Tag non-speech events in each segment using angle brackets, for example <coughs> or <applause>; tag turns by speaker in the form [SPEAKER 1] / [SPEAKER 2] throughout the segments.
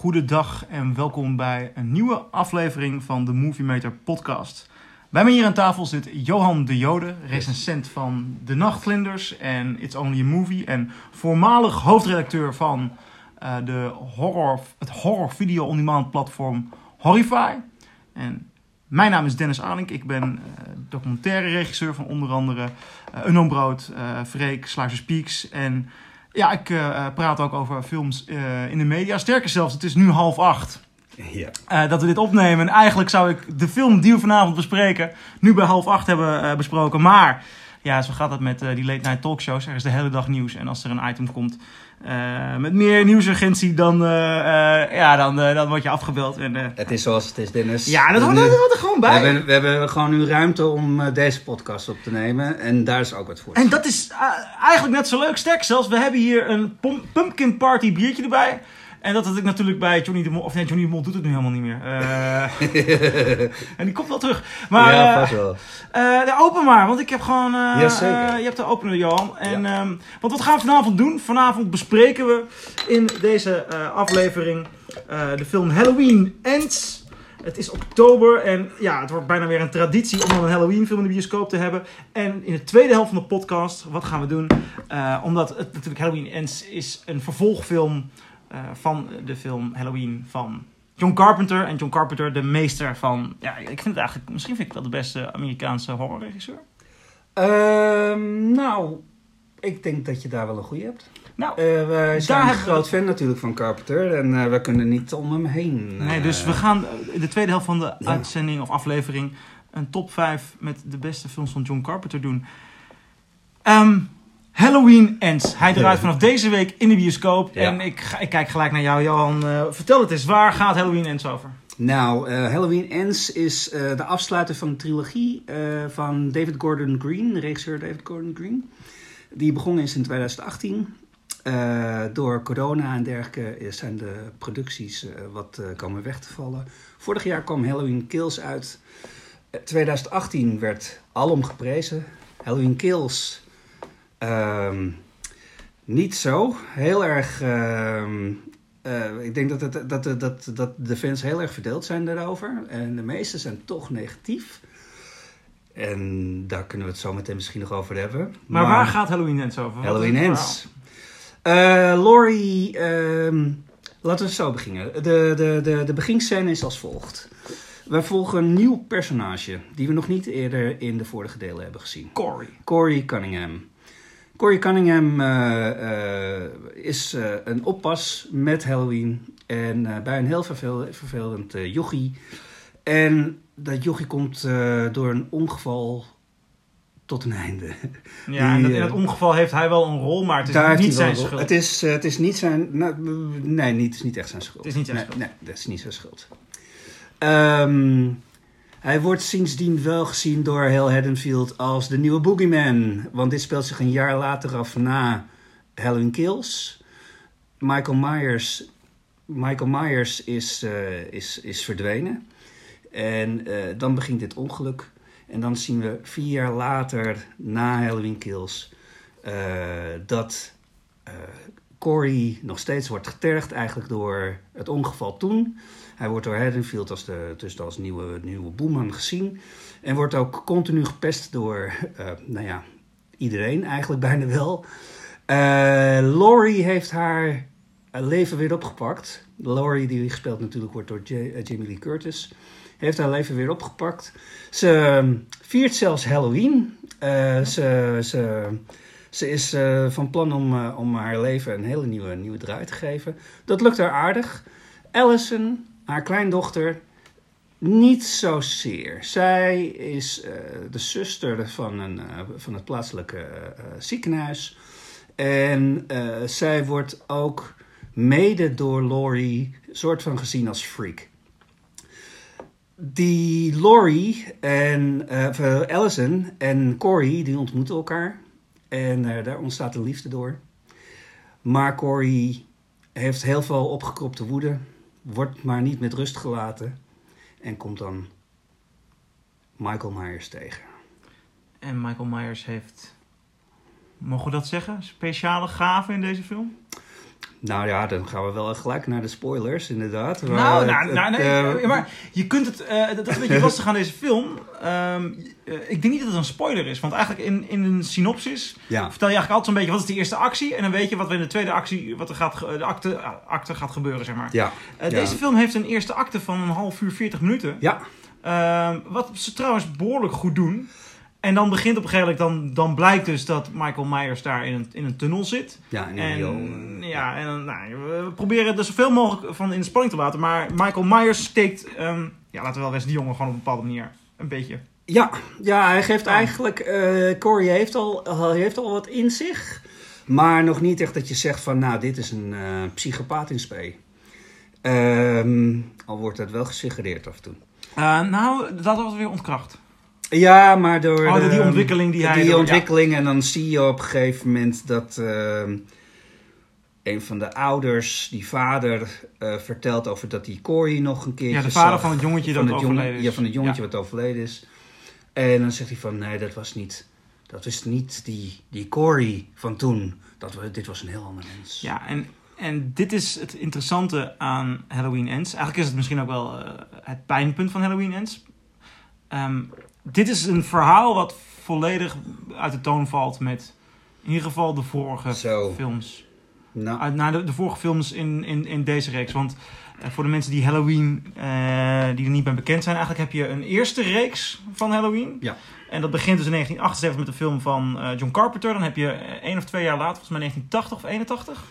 [SPEAKER 1] goedendag en welkom bij een nieuwe aflevering van de Movie Meter podcast. Bij mij hier aan tafel zit Johan de Jode, recensent van De Nachtvlinders en It's Only a Movie en voormalig hoofdredacteur van uh, de horror, het horror video on demand platform Horrify. En mijn naam is Dennis Alink, ik ben uh, documentaire regisseur van onder andere uh, Unknown Brood, uh, Freek, Sluizers Peaks en ja, ik uh, praat ook over films uh, in de media. Sterker zelfs, het is nu half acht.
[SPEAKER 2] Ja.
[SPEAKER 1] Uh, dat we dit opnemen. En eigenlijk zou ik de film die we vanavond bespreken, nu bij half acht hebben besproken. Maar ja, zo gaat het met die late night talkshows. Er is de hele dag nieuws. En als er een item komt met meer nieuwsurgentie, dan, ja, dan, dan word je afgebeld. En,
[SPEAKER 2] het is zoals het is, Dennis.
[SPEAKER 1] Ja, dat hoort er gewoon bij.
[SPEAKER 2] We hebben, we hebben gewoon nu ruimte om deze podcast op te nemen. En daar is ook wat voor.
[SPEAKER 1] En dat is eigenlijk net zo leuk. Sterk zelfs, we hebben hier een pumpkin party biertje erbij. En dat had ik natuurlijk bij Johnny de Mol. Of nee, Johnny de Mol doet het nu helemaal niet meer. Uh, <laughs> en die komt wel terug. Maar,
[SPEAKER 2] ja, vast wel.
[SPEAKER 1] Uh, open maar, want ik heb gewoon. Uh,
[SPEAKER 2] ja,
[SPEAKER 1] je hebt de opener, Johan. En, ja. um, want wat gaan we vanavond doen? Vanavond bespreken we in deze aflevering de film Halloween Ends. Het is oktober en ja, het wordt bijna weer een traditie om dan een Halloween film in de bioscoop te hebben. En in de tweede helft van de podcast, wat gaan we doen? Omdat het natuurlijk Halloween Ends is een vervolgfilm uh, van de film Halloween van John Carpenter. En John Carpenter, de meester van, ja, ik vind het eigenlijk, misschien vind ik wel de beste Amerikaanse horrorregisseur.
[SPEAKER 2] Uh, nou, ik denk dat je daar wel een goede hebt.
[SPEAKER 1] Nou,
[SPEAKER 2] uh, wij zijn een groot fan natuurlijk van Carpenter en uh, we kunnen niet om hem heen. Uh,
[SPEAKER 1] nee, dus we gaan in de tweede helft van de ja. uitzending of aflevering een top 5 met de beste films van John Carpenter doen. Um, Halloween Ends. Hij draait vanaf deze week in de bioscoop. Ja. En ik, ik, kijk gelijk naar jou, Johan. vertel het eens, waar gaat Halloween Ends over?
[SPEAKER 2] Nou, Halloween Ends is de afsluiter van de trilogie van David Gordon Green, de regisseur David Gordon Green. Die begonnen is in 2018. Uh, door corona en dergelijke zijn de producties uh, wat uh, komen weg te vallen. Vorig jaar kwam Halloween Kills uit. 2018 werd alom geprezen. Halloween Kills um, niet zo. Heel erg. Um, ik denk dat, het, dat, dat, dat, de fans heel erg verdeeld zijn daarover. En de meeste zijn toch negatief. En daar kunnen we het zo meteen misschien nog over hebben.
[SPEAKER 1] Maar, maar waar gaat Halloween Ends over?
[SPEAKER 2] Halloween Ends. Uh, Laurie, uh, laten we zo beginnen. De, de, de, de beginscène is als volgt. We volgen een nieuw personage die we nog niet eerder in de vorige delen hebben gezien.
[SPEAKER 1] Corey.
[SPEAKER 2] Corey Cunningham. Corey Cunningham uh, uh, is een oppas met Halloween en bij een heel vervel, vervelend jochie. En dat jochie komt door een ongeval tot een einde.
[SPEAKER 1] Ja, <laughs> en in dat ongeval heeft hij wel een rol, maar het is niet zijn schuld.
[SPEAKER 2] Het is, het is niet zijn... Nou, nee, niet, het is niet echt zijn schuld.
[SPEAKER 1] Het is niet zijn
[SPEAKER 2] nee,
[SPEAKER 1] schuld.
[SPEAKER 2] Nee, dat is niet zijn schuld. Um, hij wordt sindsdien wel gezien door heel Haddonfield als de nieuwe Boogeyman. Want dit speelt zich een jaar later af na Halloween Kills. Michael Myers, Michael Myers is, uh, is, is verdwenen. En uh, dan begint dit ongeluk. En dan zien we vier jaar later, na Halloween Kills, uh, dat Corey nog steeds wordt getergd eigenlijk door het ongeval toen. Hij wordt door Haddonfield als, de, dus als nieuwe, nieuwe boeman gezien. En wordt ook continu gepest door, uh, nou ja, iedereen eigenlijk bijna wel. Laurie heeft haar leven weer opgepakt. Laurie, die gespeeld natuurlijk wordt door J Jamie Lee Curtis heeft haar leven weer opgepakt. Ze viert zelfs Halloween. Uh, ze, ze, ze is uh, van plan om, uh, om haar leven een hele nieuwe, nieuwe draai te geven. Dat lukt haar aardig. Allison, haar kleindochter, niet zozeer. Zij is de zuster van, een, van het plaatselijke ziekenhuis. En zij wordt ook mede door Laurie soort van gezien als freak die Laurie en Allison en Corey, die ontmoeten elkaar. En daar ontstaat een liefde door. Maar Corey heeft heel veel opgekropte woede. Wordt maar niet met rust gelaten. En komt dan Michael Myers tegen.
[SPEAKER 1] En Michael Myers heeft, mogen we dat zeggen, speciale gaven in deze film?
[SPEAKER 2] Nou ja, dan gaan we wel gelijk naar de spoilers, inderdaad.
[SPEAKER 1] Nou,
[SPEAKER 2] Maar
[SPEAKER 1] nou,
[SPEAKER 2] het-
[SPEAKER 1] nou, nee,
[SPEAKER 2] eh,
[SPEAKER 1] maar je kunt het, eh, dat is een beetje <laughs> lastig aan deze film. Ehm, eh, ik denk niet dat het een spoiler is, want eigenlijk in, in een synopsis
[SPEAKER 2] ja,
[SPEAKER 1] vertel je eigenlijk altijd zo'n beetje wat is de eerste actie en dan weet je wat er in de tweede actie, wat er gaat, de acte, acte gaat gebeuren, zeg maar.
[SPEAKER 2] ja, ja.
[SPEAKER 1] Deze film heeft een eerste acte van een half uur, 40 minuten.
[SPEAKER 2] ja,
[SPEAKER 1] Ehm, wat ze trouwens behoorlijk goed doen. En dan begint op een gegeven moment, dan, dan blijkt dus dat Michael Myers daar in een, in een tunnel zit.
[SPEAKER 2] ja, en,
[SPEAKER 1] En, ja, en nou, we proberen er zoveel mogelijk van in de spanning te laten. Maar Michael Myers steekt, ehm, ja, laten we wel wezen, die jongen gewoon op een bepaalde manier een beetje.
[SPEAKER 2] Ja, ja, hij geeft eigenlijk... eh Corey heeft al, al- heeft al wat in zich. Maar nog niet echt dat je zegt van... Nou, dit is een eh, psychopaat in spe. Ehm, al wordt dat wel gesuggereerd af en toe.
[SPEAKER 1] Eh, nou, dat wordt weer ontkracht.
[SPEAKER 2] Ja, maar door...
[SPEAKER 1] Oh, die ontwikkeling die hij
[SPEAKER 2] Die ontwikkeling. En dan zie je op een gegeven moment dat... ehm, een van de ouders, die vader, eh, vertelt over dat die Corey nog een keertje
[SPEAKER 1] Ja, de vader
[SPEAKER 2] zag.
[SPEAKER 1] van het jongetje dat
[SPEAKER 2] van het jongen-
[SPEAKER 1] overleden is.
[SPEAKER 2] Ja, van het jongetje
[SPEAKER 1] Ja.
[SPEAKER 2] wat overleden is. En dan zegt hij van, nee, dat was niet, dat is niet die, die Corey van toen. Dat, dit was een heel ander mens.
[SPEAKER 1] Ja, en, en dit is het interessante aan Halloween Ends. Eigenlijk is het misschien ook wel eh, het pijnpunt van Halloween Ends. Ehm, dit is een verhaal wat volledig uit de toon valt met in ieder geval de vorige
[SPEAKER 2] Zo.
[SPEAKER 1] films.
[SPEAKER 2] Nou,
[SPEAKER 1] Uit, naar de, de vorige films in, in, in deze reeks. Want eh, voor de mensen die Halloween, eh, die er niet bij bekend zijn, eigenlijk heb je een eerste reeks van Halloween.
[SPEAKER 2] Ja.
[SPEAKER 1] En dat begint dus in 1978 met de film van eh, John Carpenter. Dan heb je één of twee jaar later, volgens mij 1980 of 81.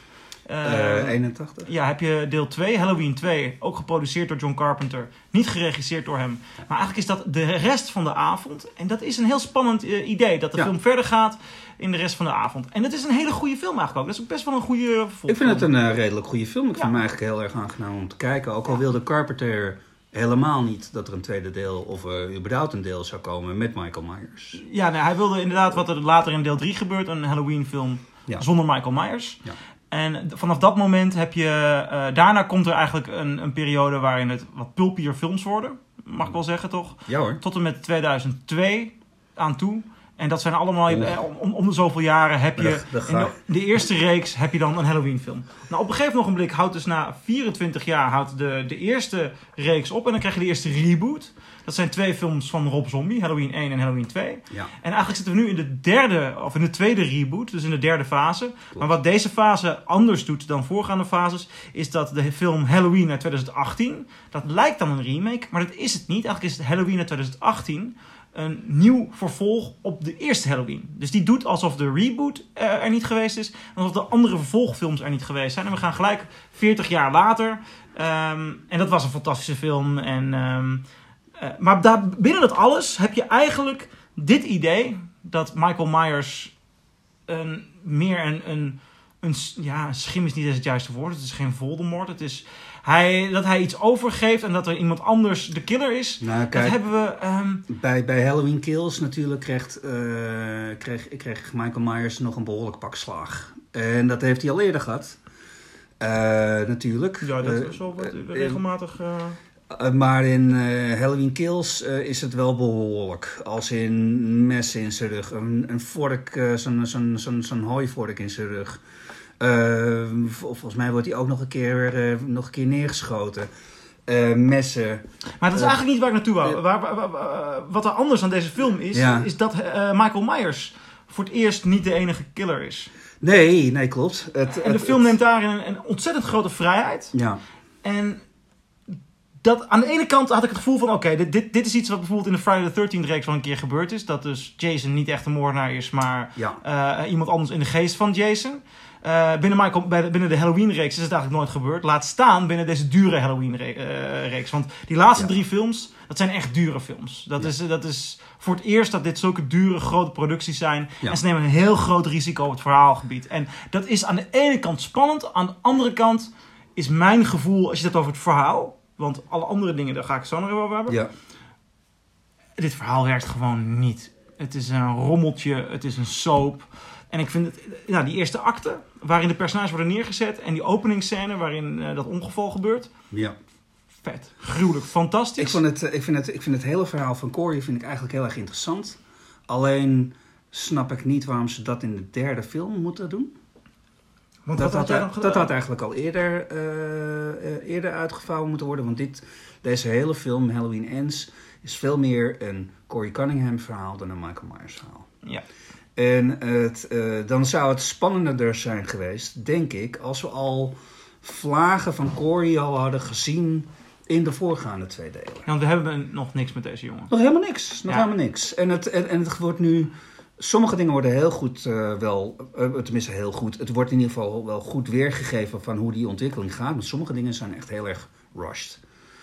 [SPEAKER 2] Eh,
[SPEAKER 1] eh,
[SPEAKER 2] 81.
[SPEAKER 1] ja, heb je deel 2, Halloween 2, ook geproduceerd door John Carpenter. Niet geregisseerd door hem. Maar eigenlijk is dat de rest van de avond. En dat is een heel spannend eh, idee. Dat de
[SPEAKER 2] Ja.
[SPEAKER 1] film verder gaat in de rest van de avond. En dat is een hele goede film eigenlijk ook. Dat is ook best wel een goede vervolgfilm.
[SPEAKER 2] Ik vind het een eh, redelijk goede film. Ik
[SPEAKER 1] Ja.
[SPEAKER 2] vind hem eigenlijk heel erg aangenaam om te kijken. Ook al wilde Carpenter helemaal niet dat er een tweede deel of eh überhaupt een deel zou komen met Michael Myers.
[SPEAKER 1] Ja, nee, hij wilde inderdaad wat er later in deel 3 gebeurt. Een Halloween film
[SPEAKER 2] Ja.
[SPEAKER 1] zonder Michael Myers.
[SPEAKER 2] Ja.
[SPEAKER 1] En vanaf dat moment heb je... eh, daarna komt er eigenlijk een, een periode waarin het wat pulpier films worden. Mag ik wel zeggen, toch?
[SPEAKER 2] Ja hoor.
[SPEAKER 1] Tot en met 2002 aan toe. En dat zijn allemaal, eh, om, om de zoveel jaren heb je, de, eerste reeks heb je dan een Halloween film. Nou, op een gegeven ogenblik houdt dus na 24 jaar houdt de, de eerste reeks op. En dan krijg je de eerste reboot. Dat zijn twee films van Rob Zombie, Halloween 1 en Halloween 2.
[SPEAKER 2] Ja.
[SPEAKER 1] En eigenlijk zitten we nu in de derde, of in de tweede reboot, dus in de derde fase. Maar wat deze fase anders doet dan voorgaande fases, is dat de film Halloween uit 2018, dat lijkt dan een remake, maar dat is het niet. Eigenlijk is het Halloween uit 2018 een nieuw vervolg op de eerste Halloween. Dus die doet alsof de reboot eh, er niet geweest is, en alsof de andere vervolgfilms er niet geweest zijn. En we gaan gelijk 40 jaar later, ehm, en dat was een fantastische film. En, ehm, eh, maar daar, binnen dat alles heb je eigenlijk dit idee dat Michael Myers een, meer een, een, ja, schim is niet eens het juiste woord. Het is geen Voldemort. Het is hij, dat hij iets overgeeft en dat er iemand anders de killer is.
[SPEAKER 2] Nou,
[SPEAKER 1] Dat hebben we. ehm,
[SPEAKER 2] bij, bij Halloween Kills natuurlijk kreeg, eh, kreeg, kreeg Michael Myers nog een behoorlijk pak slaag. En dat heeft hij al eerder gehad. Eh, natuurlijk.
[SPEAKER 1] ja, dat
[SPEAKER 2] Eh,
[SPEAKER 1] is wel wat regelmatig. Eh,
[SPEAKER 2] maar in eh, Halloween Kills eh, is het wel behoorlijk. Als in messen in zijn rug, een, een vork, zo'n zo'n zo'n zo'n hooivork in zijn rug. Vol- volgens mij wordt hij ook nog een keer, nog een keer neergeschoten. Messen.
[SPEAKER 1] Maar dat is eigenlijk niet waar ik naartoe wou. Waar, waar- waar- waar- wat er anders aan deze film is,
[SPEAKER 2] Ja.
[SPEAKER 1] is dat Michael Myers voor het eerst niet de enige killer is.
[SPEAKER 2] Nee, nee, klopt. Het,
[SPEAKER 1] En de
[SPEAKER 2] het-
[SPEAKER 1] film neemt daarin een, een ontzettend grote vrijheid.
[SPEAKER 2] Ja,
[SPEAKER 1] En dat, aan de ene kant had ik het gevoel van... oké, dit, dit, dit is iets wat bijvoorbeeld in de Friday the 13th reeks wel een keer gebeurd is. Dat dus Jason niet echt een moordenaar is, maar
[SPEAKER 2] ja.
[SPEAKER 1] eh, iemand anders in de geest van Jason. Eh, binnen, Michael, binnen de Halloween-reeks is het eigenlijk nooit gebeurd. Laat staan binnen deze dure Halloween-reeks. Want die laatste
[SPEAKER 2] Ja.
[SPEAKER 1] drie films, dat zijn echt dure films. Dat,
[SPEAKER 2] Ja.
[SPEAKER 1] is, dat is voor het eerst dat dit zulke dure, grote producties zijn.
[SPEAKER 2] Ja.
[SPEAKER 1] En ze nemen een heel groot risico op het verhaalgebied. En dat is aan de ene kant spannend. Aan de andere kant is mijn gevoel, als je het hebt over het verhaal... Want alle andere dingen, daar ga ik zo nog even over hebben
[SPEAKER 2] ja.
[SPEAKER 1] dit verhaal werkt gewoon niet. Het is een rommeltje, het is een soap. En ik vind het, nou, die eerste acte, waarin de personages worden neergezet. En die openingsscène waarin eh, dat ongeval gebeurt.
[SPEAKER 2] ja.
[SPEAKER 1] Vet, gruwelijk, fantastisch.
[SPEAKER 2] Ik, vond het, eh, ik, vind het, ik vind het hele verhaal van Corey vind ik eigenlijk heel erg interessant. Alleen snap ik niet waarom ze dat in de derde film moeten doen.
[SPEAKER 1] Want
[SPEAKER 2] dat,
[SPEAKER 1] had gedaan?
[SPEAKER 2] dat had eigenlijk al eerder, eh, eh, eerder uitgevouwen moeten worden. Want dit, deze hele film, Halloween Ends, is veel meer een Corey Cunningham verhaal dan een Michael Myers verhaal.
[SPEAKER 1] Ja.
[SPEAKER 2] En het, eh, dan zou het spannender zijn geweest, denk ik, als we al vlagen van Corey al hadden gezien in de voorgaande twee delen.
[SPEAKER 1] Ja, want we hebben nog niks met deze jongen.
[SPEAKER 2] Nog helemaal niks. Nog
[SPEAKER 1] Ja.
[SPEAKER 2] helemaal niks. En het, en, en het wordt nu. Sommige dingen worden heel goed eh, wel. eh, tenminste, heel goed. Het wordt in ieder geval wel goed weergegeven van hoe die ontwikkeling gaat. Maar sommige dingen zijn echt heel erg rushed.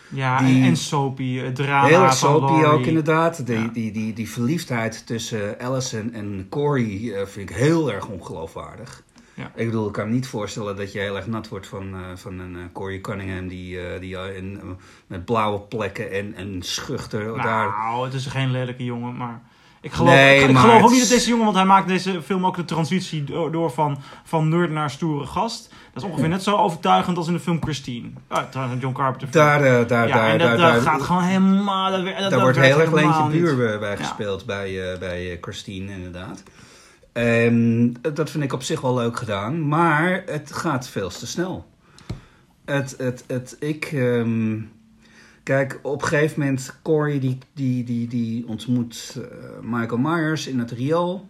[SPEAKER 1] Ja,
[SPEAKER 2] Die-
[SPEAKER 1] en, soapy, het drama
[SPEAKER 2] heel erg soapy ook inderdaad. Die,
[SPEAKER 1] Ja.
[SPEAKER 2] die, die, die verliefdheid tussen Allison en Corey eh, vind ik heel erg ongeloofwaardig.
[SPEAKER 1] Ja.
[SPEAKER 2] Ik bedoel, ik kan me niet voorstellen dat je heel erg nat wordt van, eh, van een eh, Corey Cunningham die, eh, die eh, in, eh, met blauwe plekken en, en schuchter daar
[SPEAKER 1] Nou, het is geen lelijke jongen, maar... Ik geloof,
[SPEAKER 2] Nee,
[SPEAKER 1] ik, geloof ook niet dat deze jongen, want hij maakt deze film ook de transitie door, door van, van nerd naar stoere gast. Dat is ongeveer net zo overtuigend als in de film Christine. Ah, een John Carpenter film.
[SPEAKER 2] Daar, eh, daar,
[SPEAKER 1] ja,
[SPEAKER 2] daar,
[SPEAKER 1] en dat,
[SPEAKER 2] daar, daar-
[SPEAKER 1] gaat gewoon helemaal... Dat, dat,
[SPEAKER 2] daar wordt heel erg Leentje. Buur bij-
[SPEAKER 1] Ja.
[SPEAKER 2] gespeeld, bij, eh, bij eh, Christine inderdaad. Ehm, dat vind ik op zich wel leuk gedaan, maar het gaat veel te snel. Het, het, het, ik, ehm, kijk, op een gegeven moment, Corey die, die, die, die ontmoet eh, Michael Myers in het riool.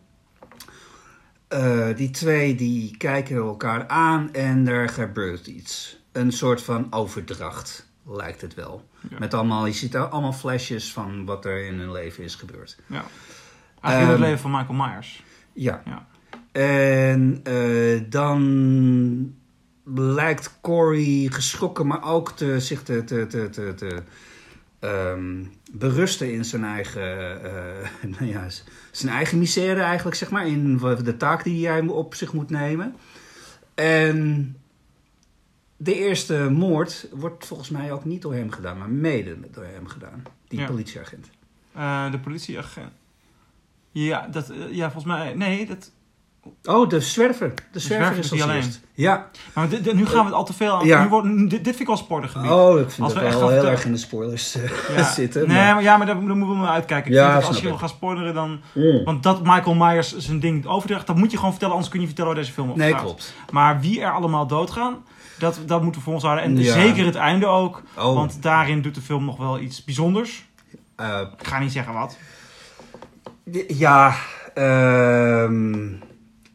[SPEAKER 2] Eh, die twee die kijken elkaar aan en er gebeurt iets. Een soort van overdracht, lijkt het wel.
[SPEAKER 1] Ja.
[SPEAKER 2] Met allemaal, je ziet er allemaal flashes van wat er in hun leven is gebeurd.
[SPEAKER 1] Ja. Eigenlijk in het
[SPEAKER 2] Ehm,
[SPEAKER 1] leven van Michael Myers.
[SPEAKER 2] Ja.
[SPEAKER 1] Ja.
[SPEAKER 2] En eh, dan lijkt Corey geschrokken, maar ook te, zich te, te, te, te, te ehm, berusten in zijn eigen, eh, <laughs> nou ja, zijn eigen misère eigenlijk, zeg maar. In de taak die hij op zich moet nemen. En de eerste moord wordt volgens mij ook niet door hem gedaan, maar mede door hem gedaan. Die
[SPEAKER 1] Ja.
[SPEAKER 2] politieagent.
[SPEAKER 1] Eh, de politieagent. Ja, dat, eh, ja, volgens mij... Nee, dat...
[SPEAKER 2] Oh, de zwerver. De zwerver
[SPEAKER 1] zwerver
[SPEAKER 2] is als
[SPEAKER 1] alleen.
[SPEAKER 2] eerst. Ja.
[SPEAKER 1] Maar dit- dit- nu gaan we het al te veel aan...
[SPEAKER 2] Ja.
[SPEAKER 1] Nu wordt, dit, dit vind ik wel sportengebied.
[SPEAKER 2] Oh, ik vind
[SPEAKER 1] Als
[SPEAKER 2] dat
[SPEAKER 1] we
[SPEAKER 2] wel heel erg in de spoilers eh,
[SPEAKER 1] Ja. <laughs>
[SPEAKER 2] zitten.
[SPEAKER 1] Nee,
[SPEAKER 2] maar-
[SPEAKER 1] maar, ja, maar daar, daar moeten we maar uitkijken. Ik
[SPEAKER 2] Ja,
[SPEAKER 1] vind dat als je wil gaan spoileren, dan...
[SPEAKER 2] Mm.
[SPEAKER 1] Want dat Michael Myers zijn ding overdraagt, dat moet je gewoon vertellen. Anders kun je niet vertellen waar deze film over
[SPEAKER 2] Nee,
[SPEAKER 1] gaat.
[SPEAKER 2] klopt.
[SPEAKER 1] Maar wie er allemaal doodgaan, dat, dat moeten we voor ons houden. En
[SPEAKER 2] Ja.
[SPEAKER 1] zeker het einde ook.
[SPEAKER 2] Oh,
[SPEAKER 1] Want daarin doet de film nog wel iets bijzonders.
[SPEAKER 2] eh,
[SPEAKER 1] Ik ga niet zeggen wat.
[SPEAKER 2] ja, ehm,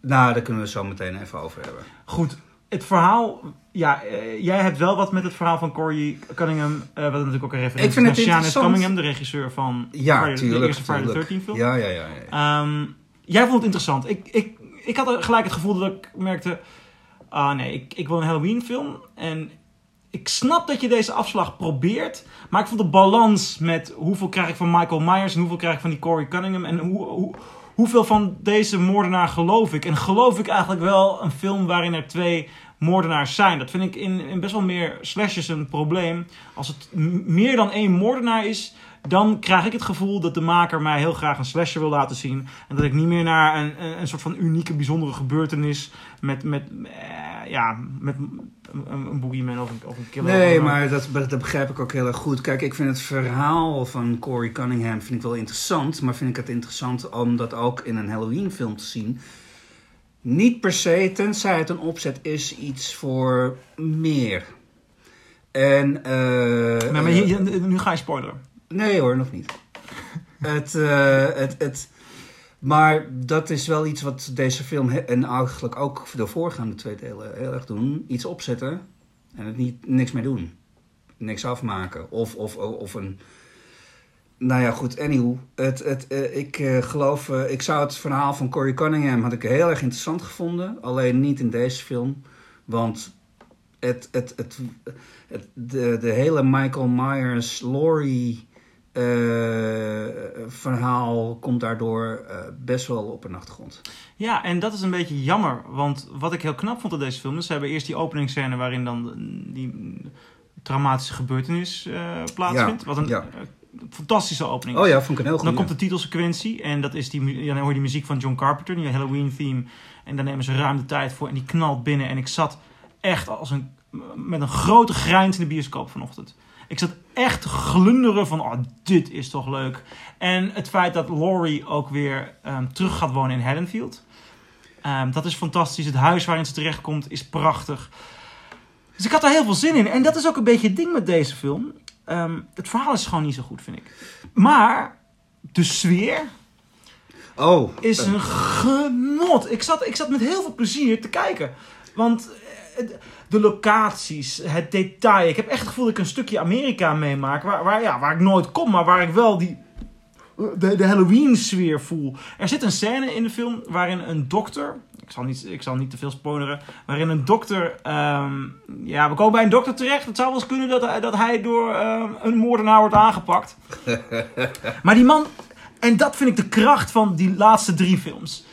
[SPEAKER 2] nou, daar kunnen we het zo meteen even over hebben.
[SPEAKER 1] Goed, het verhaal... Ja, eh, jij hebt wel wat met het verhaal van Corey Cunningham. eh, wat natuurlijk ook een referentie
[SPEAKER 2] Ik vind het interessant.
[SPEAKER 1] Cunningham, de regisseur van
[SPEAKER 2] Ja,
[SPEAKER 1] Friday-
[SPEAKER 2] tuurlijk.
[SPEAKER 1] de eerste Friday the
[SPEAKER 2] tuurlijk.
[SPEAKER 1] 13 film.
[SPEAKER 2] Ja, ja, ja. ja.
[SPEAKER 1] Ehm, jij vond het interessant. Ik, ik, ik had gelijk het gevoel dat ik merkte... Ah nee, ik, ik wil een Halloween film. En ik snap dat je deze afslag probeert. Maar ik vond de balans met hoeveel krijg ik van Michael Myers... en hoeveel krijg ik van die Corey Cunningham... en hoe, hoe, hoeveel van deze moordenaar geloof ik. En geloof ik eigenlijk wel een film waarin er twee moordenaars zijn. Dat vind ik in, in best wel meer slashes een probleem. Als het meer dan één moordenaar is... Dan krijg ik het gevoel dat de maker mij heel graag een slasher wil laten zien. En dat ik niet meer naar een, een, een soort van unieke, bijzondere gebeurtenis met, met, eh, ja, met een, een boogeyman of een, of een killer.
[SPEAKER 2] Nee,
[SPEAKER 1] of-
[SPEAKER 2] maar dat, dat begrijp ik ook heel erg goed. Kijk, ik vind het verhaal van Corey Cunningham vind ik wel interessant. Maar vind ik het interessant om dat ook in een Halloween film te zien. Niet per se, tenzij het een opzet is, iets voor meer. En, eh,
[SPEAKER 1] Maar, je- nu ga je spoileren.
[SPEAKER 2] Nee hoor, nog niet. het, eh, het, het, maar dat is wel iets wat deze film en eigenlijk ook de voorgaande twee delen heel erg doen. Iets opzetten en het niet, niks mee doen. Niks afmaken. Of, of, of een... Nou ja, goed. Anyhow, het, het, eh, ik eh, geloof... ik zou het verhaal van Corey Cunningham had ik heel erg interessant gevonden. Alleen niet in deze film. Want het, het, het, het, de, de hele Michael Myers, Laurie eh, verhaal komt daardoor eh, best wel op een achtergrond.
[SPEAKER 1] Ja, en dat is een beetje jammer. Want wat ik heel knap vond aan deze film... is ze hebben eerst die openingsscène waarin dan die traumatische gebeurtenis plaatsvindt.
[SPEAKER 2] Ja,
[SPEAKER 1] wat een
[SPEAKER 2] ja.
[SPEAKER 1] fantastische opening is.
[SPEAKER 2] Oh ja, vond ik een heel goed.
[SPEAKER 1] Dan komt de titelsequentie en dat is die, dan hoor je die muziek van John Carpenter, die Halloween theme. En daar nemen ze ruim de tijd voor en die knalt binnen. En ik zat echt als een, met een grote grijns in de bioscoop vanochtend. Ik zat echt glunderen van, oh, dit is toch leuk. En het feit dat Laurie ook weer ehm, terug gaat wonen in Haddonfield. Ehm, dat is fantastisch. Het huis waarin ze terechtkomt is prachtig. Dus ik had daar heel veel zin in. En dat is ook een beetje het ding met deze film. Ehm, het verhaal is gewoon niet zo goed, vind ik. Maar de sfeer
[SPEAKER 2] Oh,
[SPEAKER 1] is een genot. Ik zat, ik zat met heel veel plezier te kijken. Want de locaties, het detail. Ik heb echt het gevoel dat ik een stukje Amerika meemaak. Waar, waar, ja, waar ik nooit kom, maar waar ik wel die, de, de Halloween-sfeer voel. Er zit een scène in de film waarin een dokter. Ik zal niet, ik zal niet te veel spoileren. Waarin een dokter. ehm, ja, we komen bij een dokter terecht. Het zou wel eens kunnen dat, hij- dat hij door ehm, een moordenaar wordt aangepakt. <laughs> maar die man. En dat vind ik de kracht van die laatste drie films.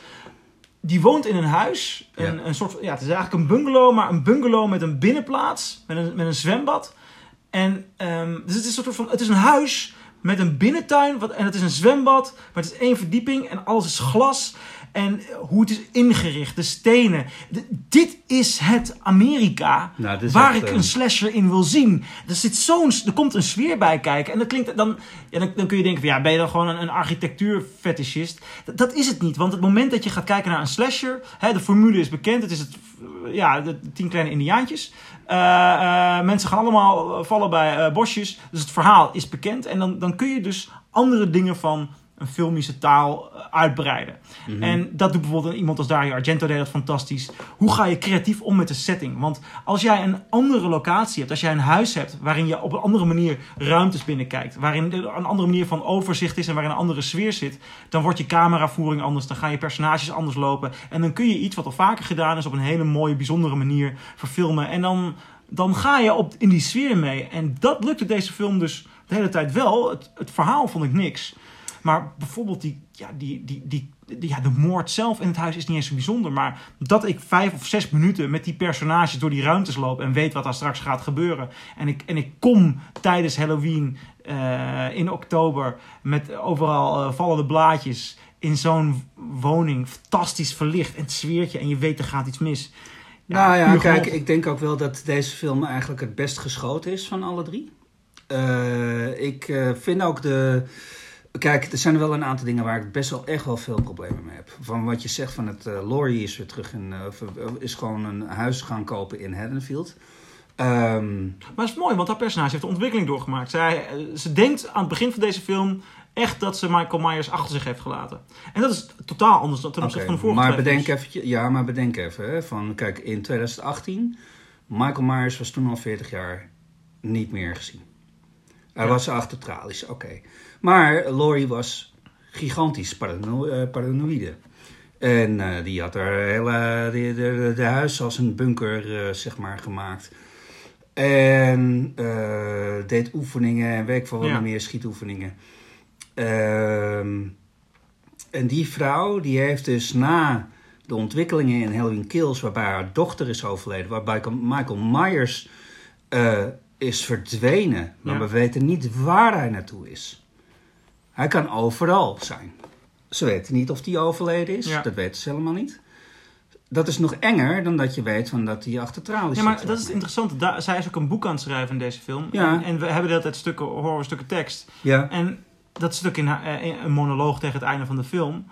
[SPEAKER 1] Die woont in een huis. Een,
[SPEAKER 2] Ja.
[SPEAKER 1] een soort, ja, het is eigenlijk een bungalow, maar een bungalow met een binnenplaats. Met een, met een zwembad. En ehm, dus het is een soort van. Het is een huis met een binnentuin. Wat, en het is een zwembad. Maar het is één verdieping. En alles is glas. En hoe het is ingericht. De stenen. Dit is het Amerika.
[SPEAKER 2] Nou, is
[SPEAKER 1] waar
[SPEAKER 2] echt,
[SPEAKER 1] ik
[SPEAKER 2] eh,
[SPEAKER 1] een slasher in wil zien. Er, zit zo'n, er komt een sfeer bij kijken. En dat klinkt, dan, ja, dan, dan kun je denken: van, ja, ben je dan gewoon een, een architectuurfetischist? Dat, dat is het niet. Want het moment dat je gaat kijken naar een slasher. Hè, de formule is bekend. Het is het, ja, de tien kleine Indiaantjes. Eh, eh, mensen gaan allemaal eh, vallen bij eh, bosjes. Dus het verhaal is bekend. En dan, dan kun je dus andere dingen van een filmische taal eh, uitbreiden.
[SPEAKER 2] Mhm.
[SPEAKER 1] En dat doet bijvoorbeeld iemand als Dario Argento deed dat fantastisch. Hoe ga je creatief om met de setting? Want als jij een andere locatie hebt, als jij een huis hebt waarin je op een andere manier ruimtes binnenkijkt, waarin er een andere manier van overzicht is en waarin een andere sfeer zit, dan wordt je cameravoering anders, dan gaan je personages anders lopen en dan kun je iets wat al vaker gedaan is op een hele mooie, bijzondere manier verfilmen. En dan, dan ga je op, in die sfeer mee. En dat lukte deze film dus de hele tijd wel. Het, het verhaal vond ik niks. Maar bijvoorbeeld die, ja, die, die, die, die- ja, de moord zelf in het huis is niet eens zo bijzonder. Maar dat ik vijf of zes minuten met die personages door die ruimtes loop en weet wat daar straks gaat gebeuren. En ik, en ik kom tijdens Halloween eh, in oktober met overal eh, vallende blaadjes in zo'n woning. Fantastisch verlicht en het sfeertje en je weet er gaat iets mis.
[SPEAKER 2] nou ja, kijk, ik denk ook wel dat deze film eigenlijk het best geschoten is van alle drie. Eh, ik vind ook de. Kijk, er zijn wel een aantal dingen waar ik best wel echt wel veel problemen mee heb. Van wat je zegt van het uh, Laurie is weer terug in, eh, eh, is gewoon een huis gaan kopen in Haddonfield. Ehm,
[SPEAKER 1] Maar het is mooi, want haar personage heeft een ontwikkeling doorgemaakt. Zij, eh, ze denkt aan het begin van deze film echt dat ze Michael Myers achter zich heeft gelaten. En dat is totaal anders dan ten opzichte
[SPEAKER 2] Oké,
[SPEAKER 1] van de vorige
[SPEAKER 2] maar bedenk even, ja, maar bedenk even. Hè, van, kijk, in 2018, Michael Myers was toen al 40 jaar niet meer gezien. Hij
[SPEAKER 1] Ja.
[SPEAKER 2] was achter tralies, oké. Maar Laurie was gigantisch parano eh, paranoïde. En eh, die had haar hele de, de, de huis als een bunker, eh, zeg maar, gemaakt. En deed oefeningen en ik veel wat
[SPEAKER 1] Ja.
[SPEAKER 2] meer, schietoefeningen. Ehm, en die vrouw, die heeft dus na de ontwikkelingen in Halloween Kills, waarbij haar dochter is overleden, waarbij Michael Myers is verdwenen, maar
[SPEAKER 1] Ja.
[SPEAKER 2] we weten niet waar hij naartoe is. Hij kan overal zijn. Ze weten niet of hij overleden is,
[SPEAKER 1] Ja.
[SPEAKER 2] dat weten ze helemaal niet. Dat is nog enger dan dat je weet van dat hij achter tralies
[SPEAKER 1] Ja, maar
[SPEAKER 2] zit.
[SPEAKER 1] dat is het interessante. Daar, zij is ook een boek aan het schrijven in deze film.
[SPEAKER 2] Ja.
[SPEAKER 1] En, en we hebben de hele tijd stukken, horen we stukken tekst.
[SPEAKER 2] Ja,
[SPEAKER 1] En dat stuk in, eh, in een monoloog tegen het einde van de film.